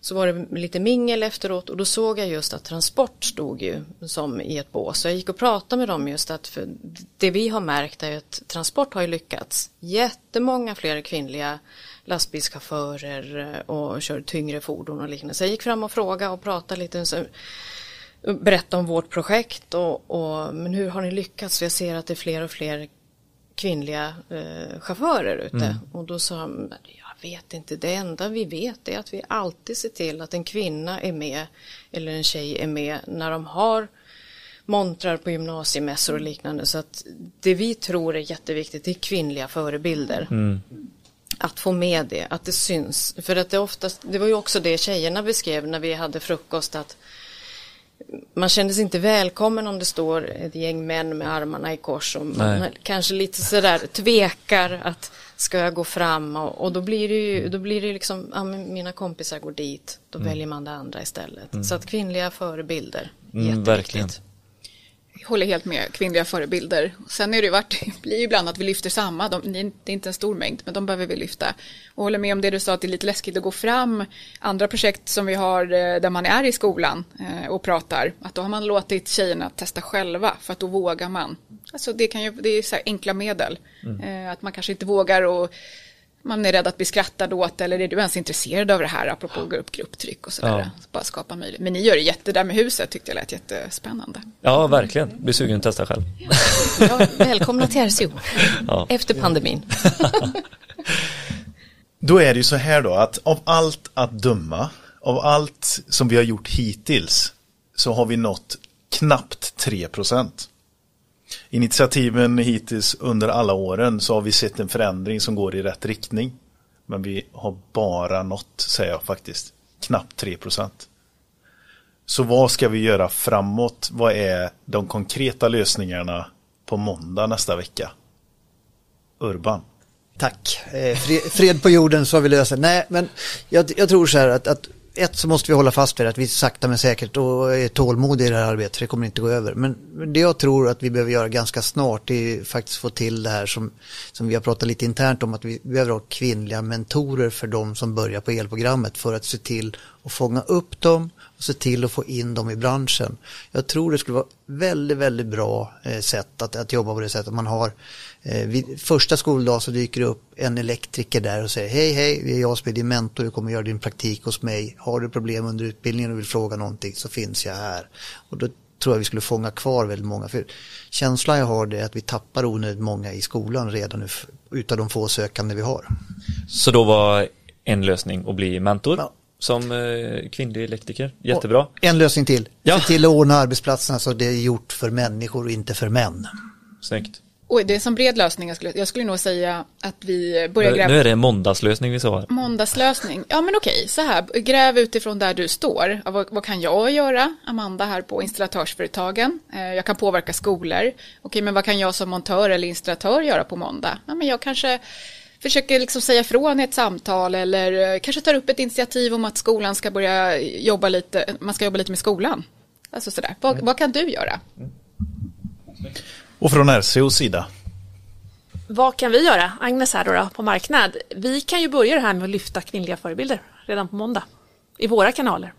så var det lite mingel efteråt och då såg jag just att Transport stod ju som i ett bås. Så jag gick och pratade med dem just att för det vi har märkt är att Transport har ju lyckats. Jättemånga fler kvinnliga lastbilschaufförer och kör tyngre fordon och liknande. Så jag gick fram och frågade och pratade lite. Så, berätta om vårt projekt och, och, men hur har ni lyckats? För jag ser att det är fler och fler kvinnliga eh, chaufförer ute. Mm. Och då sa han, vet inte, det enda vi vet är att vi alltid ser till att en kvinna är med eller en tjej är med när de har montrar på gymnasiemässor och liknande. Så att det vi tror är jätteviktigt är kvinnliga förebilder. Mm. Att få med det, att det syns. För att det oftast, det var ju också det tjejerna beskrev när vi hade frukost att man kände sig inte välkommen om det står ett gäng män med armarna i kors och man kanske lite sådär tvekar att ska jag gå fram och, och då blir det ju, då blir det liksom, ja, mina kompisar går dit, då mm. väljer man det andra istället. Mm. Så att kvinnliga förebilder, mm, Verkligen håller helt med, kvinnliga förebilder. Sen är det ju varit, [LAUGHS] blir ju ibland att vi lyfter samma, de, det är inte en stor mängd, men de behöver vi lyfta. Och håller med om det du sa, att det är lite läskigt att gå fram. Andra projekt som vi har eh, där man är i skolan eh, och pratar, att då har man låtit tjejerna testa själva, för att då vågar man. Alltså det, kan ju, det är så enkla medel, mm. Eh, att man kanske inte vågar och man är rädd att bli skrattad åt eller är du ens intresserad av det här apropå ja. upp grupptryck och sådär. Ja. Bara skapa möjlighet. Men ni gör det jätte där med huset tyckte jag lät jättespännande. Ja, verkligen. Blir sugen att testa själv. Ja, välkomna till RCO [LAUGHS] ja. efter pandemin. [LAUGHS] då är det ju så här då att av allt att döma, av allt som vi har gjort hittills så har vi nått knappt 3 procent initiativen hittills under alla åren så har vi sett en förändring som går i rätt riktning. Men vi har bara nått, säger jag faktiskt, knappt 3% Så vad ska vi göra framåt? Vad är de konkreta lösningarna på måndag nästa vecka? Urban. Tack. Eh, fred på jorden så har vi löst det. Nej, men jag, jag tror så här att, att ett så måste vi hålla fast vid att vi sakta men säkert och är tålmodiga i det här arbetet för det kommer inte gå över. Men, det jag tror att vi behöver göra ganska snart är faktiskt få till det här som, som vi har pratat lite internt om att vi behöver ha kvinnliga mentorer för de som börjar på elprogrammet för att se till att fånga upp dem och se till att få in dem i branschen. Jag tror det skulle vara väldigt, väldigt bra eh, sätt att, att jobba på det sättet. Man har vid första skoldag så dyker det upp en elektriker där och säger hej hej, det är jag som är din mentor, du kommer göra din praktik hos mig. Har du problem under utbildningen och vill fråga någonting så finns jag här. Och då tror jag vi skulle fånga kvar väldigt många. För känslan jag har det är att vi tappar onödigt många i skolan redan nu utav de få sökande vi har. Så då var en lösning att bli mentor Ja. som eh, kvinnlig elektriker. Jättebra. Och en lösning till. Ja. Se till att ordna arbetsplatserna så det är gjort för människor och inte för män. Snyggt. Oj, det är en sån bred lösning. Jag skulle, jag skulle nog säga att vi börjar Nu, gräva. nu är det en måndagslösning vi sa. Måndagslösning. Ja men okej, så här. Gräv utifrån där du står. Vad, vad kan jag göra, Amanda, här på installatörsföretagen? Eh, jag kan påverka skolor. Okej, men vad kan jag som montör eller installatör göra på måndag? Ja, men jag kanske försöker liksom säga ifrån i ett samtal eller eh, kanske tar upp ett initiativ om att skolan ska börja jobba lite, man ska jobba lite med skolan. Alltså sådär. Vad, vad kan du göra? Och från RCOs sida? Vad kan vi göra, Agnes här då, då på marknad? Vi kan ju börja det här med att lyfta kvinnliga förebilder redan på måndag. I våra kanaler,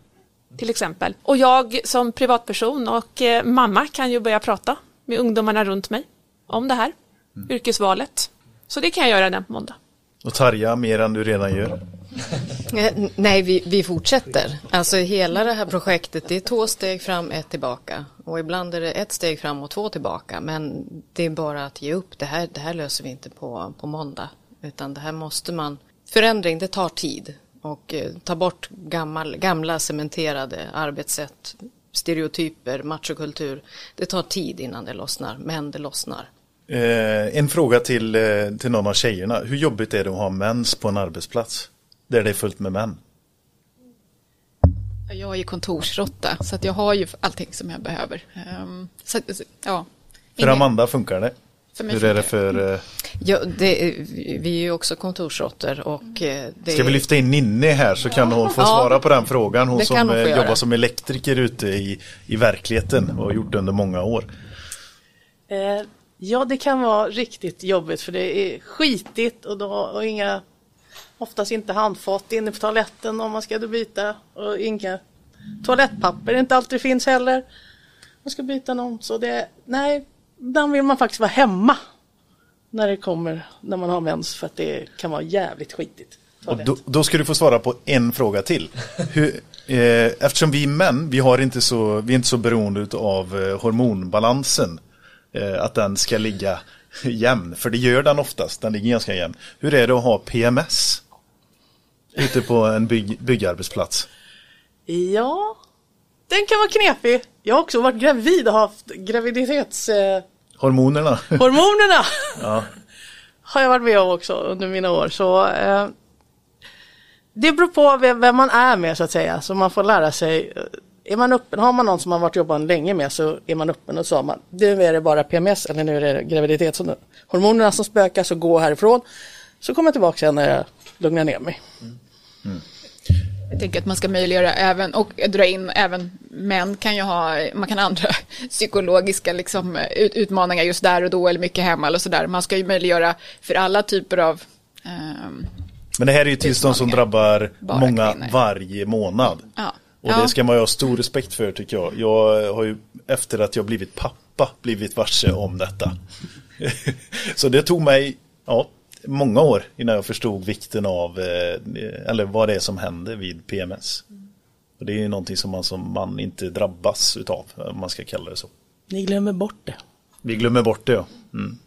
till exempel. Och jag som privatperson och eh, mamma kan ju börja prata med ungdomarna runt mig om det här, yrkesvalet. Så det kan jag göra redan på måndag. Och Tarja mer än du redan gör? Eh, nej, vi, vi fortsätter. Alltså hela det här projektet, det är två steg fram, ett tillbaka. Och ibland är det ett steg fram och två tillbaka. Men det är bara att ge upp. Det här, det här löser vi inte på, på måndag. Utan det här måste man... Förändring, det tar tid. Och eh, ta bort gammal, gamla cementerade arbetssätt, stereotyper, machokultur. Det tar tid innan det lossnar, men det lossnar. Eh, en fråga till, eh, till någon av tjejerna. Hur jobbigt är det att ha mens på en arbetsplats? Där det är fullt med män. Jag är kontorsrotta, så att jag har ju allting som jag behöver. Ehm, så, att, ja. För Amanda funkar det? För mig Hur är det för... Eh, Ja, det, vi är ju också kontorsråttor och eh, det ska vi lyfta in Ninni här så kan hon få Ja, svara på den frågan. Hon som hon eh, göra. jobbar som elektriker ute i, i verkligheten och har gjort det under många år. Ja, det kan vara riktigt jobbigt för det är skitigt och, då, och inga, oftast inte handfat inne på toaletten om man ska byta och inga toalettpapper inte alltid finns heller. Man ska byta någon så det, nej, ibland vill man faktiskt vara hemma när det kommer, när man har mens för att det kan vara jävligt skitigt. Och då, då ska du få svara på en fråga till. [LAUGHS] Hur, eh, eftersom vi är män, vi, har inte så, vi är inte så beroende av eh, hormonbalansen. Eh, att den ska ligga [LAUGHS] jämn, för det gör den oftast, den ligger ganska jämn. Hur är det att ha PMS? Ute på en bygg, byggarbetsplats. Ja, den kan vara knepig. Jag har också varit gravid och haft graviditetshormonerna. Hormonerna. hormonerna [LAUGHS] ja. har jag varit med om också under mina år. Så eh, det beror på vem, man är med så att säga. Så man får lära sig. eh, Är man öppen, har man någon som man varit jobbat länge med så är man öppen och så man nu är det bara PMS eller nu är det graviditetshormonerna som spökar så gå härifrån. Så kommer jag tillbaka sen när jag lugnar ner mig. Jag tänker att man ska möjliggöra även och dra in även män kan ju ha, man kan ha andra [LAUGHS] psykologiska liksom, ut, utmaningar just där och då eller mycket hemma eller sådär. Man ska ju möjliggöra för alla typer av ehm, Men det här är ju tillstånd som drabbar många kvinnor. varje månad. ja. Och det ska man ju ha stor respekt för tycker jag. Jag har ju efter att jag blivit pappa blivit varse om detta. [LAUGHS] Så det tog mig ja, många år innan jag förstod vikten av eh, eller vad det är som händer vid PMS. Och det är ju någonting som man som man inte drabbas utav, om man ska kalla det så. Ni glömmer bort det. Vi glömmer bort det ja. Mm.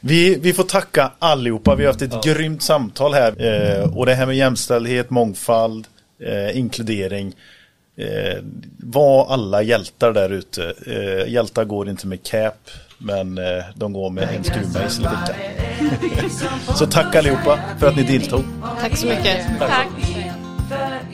Vi, vi får tacka allihopa. Vi har haft ett grymt samtal här. Eh, och det här med jämställdhet, mångfald, eh, inkludering. Eh, var alla hjältar där ute. Eh, hjältar går inte med cap. Men eh, de går med en skruvmejsel i fickan. så tack allihopa för att ni deltog. Tack så mycket. tack. tack.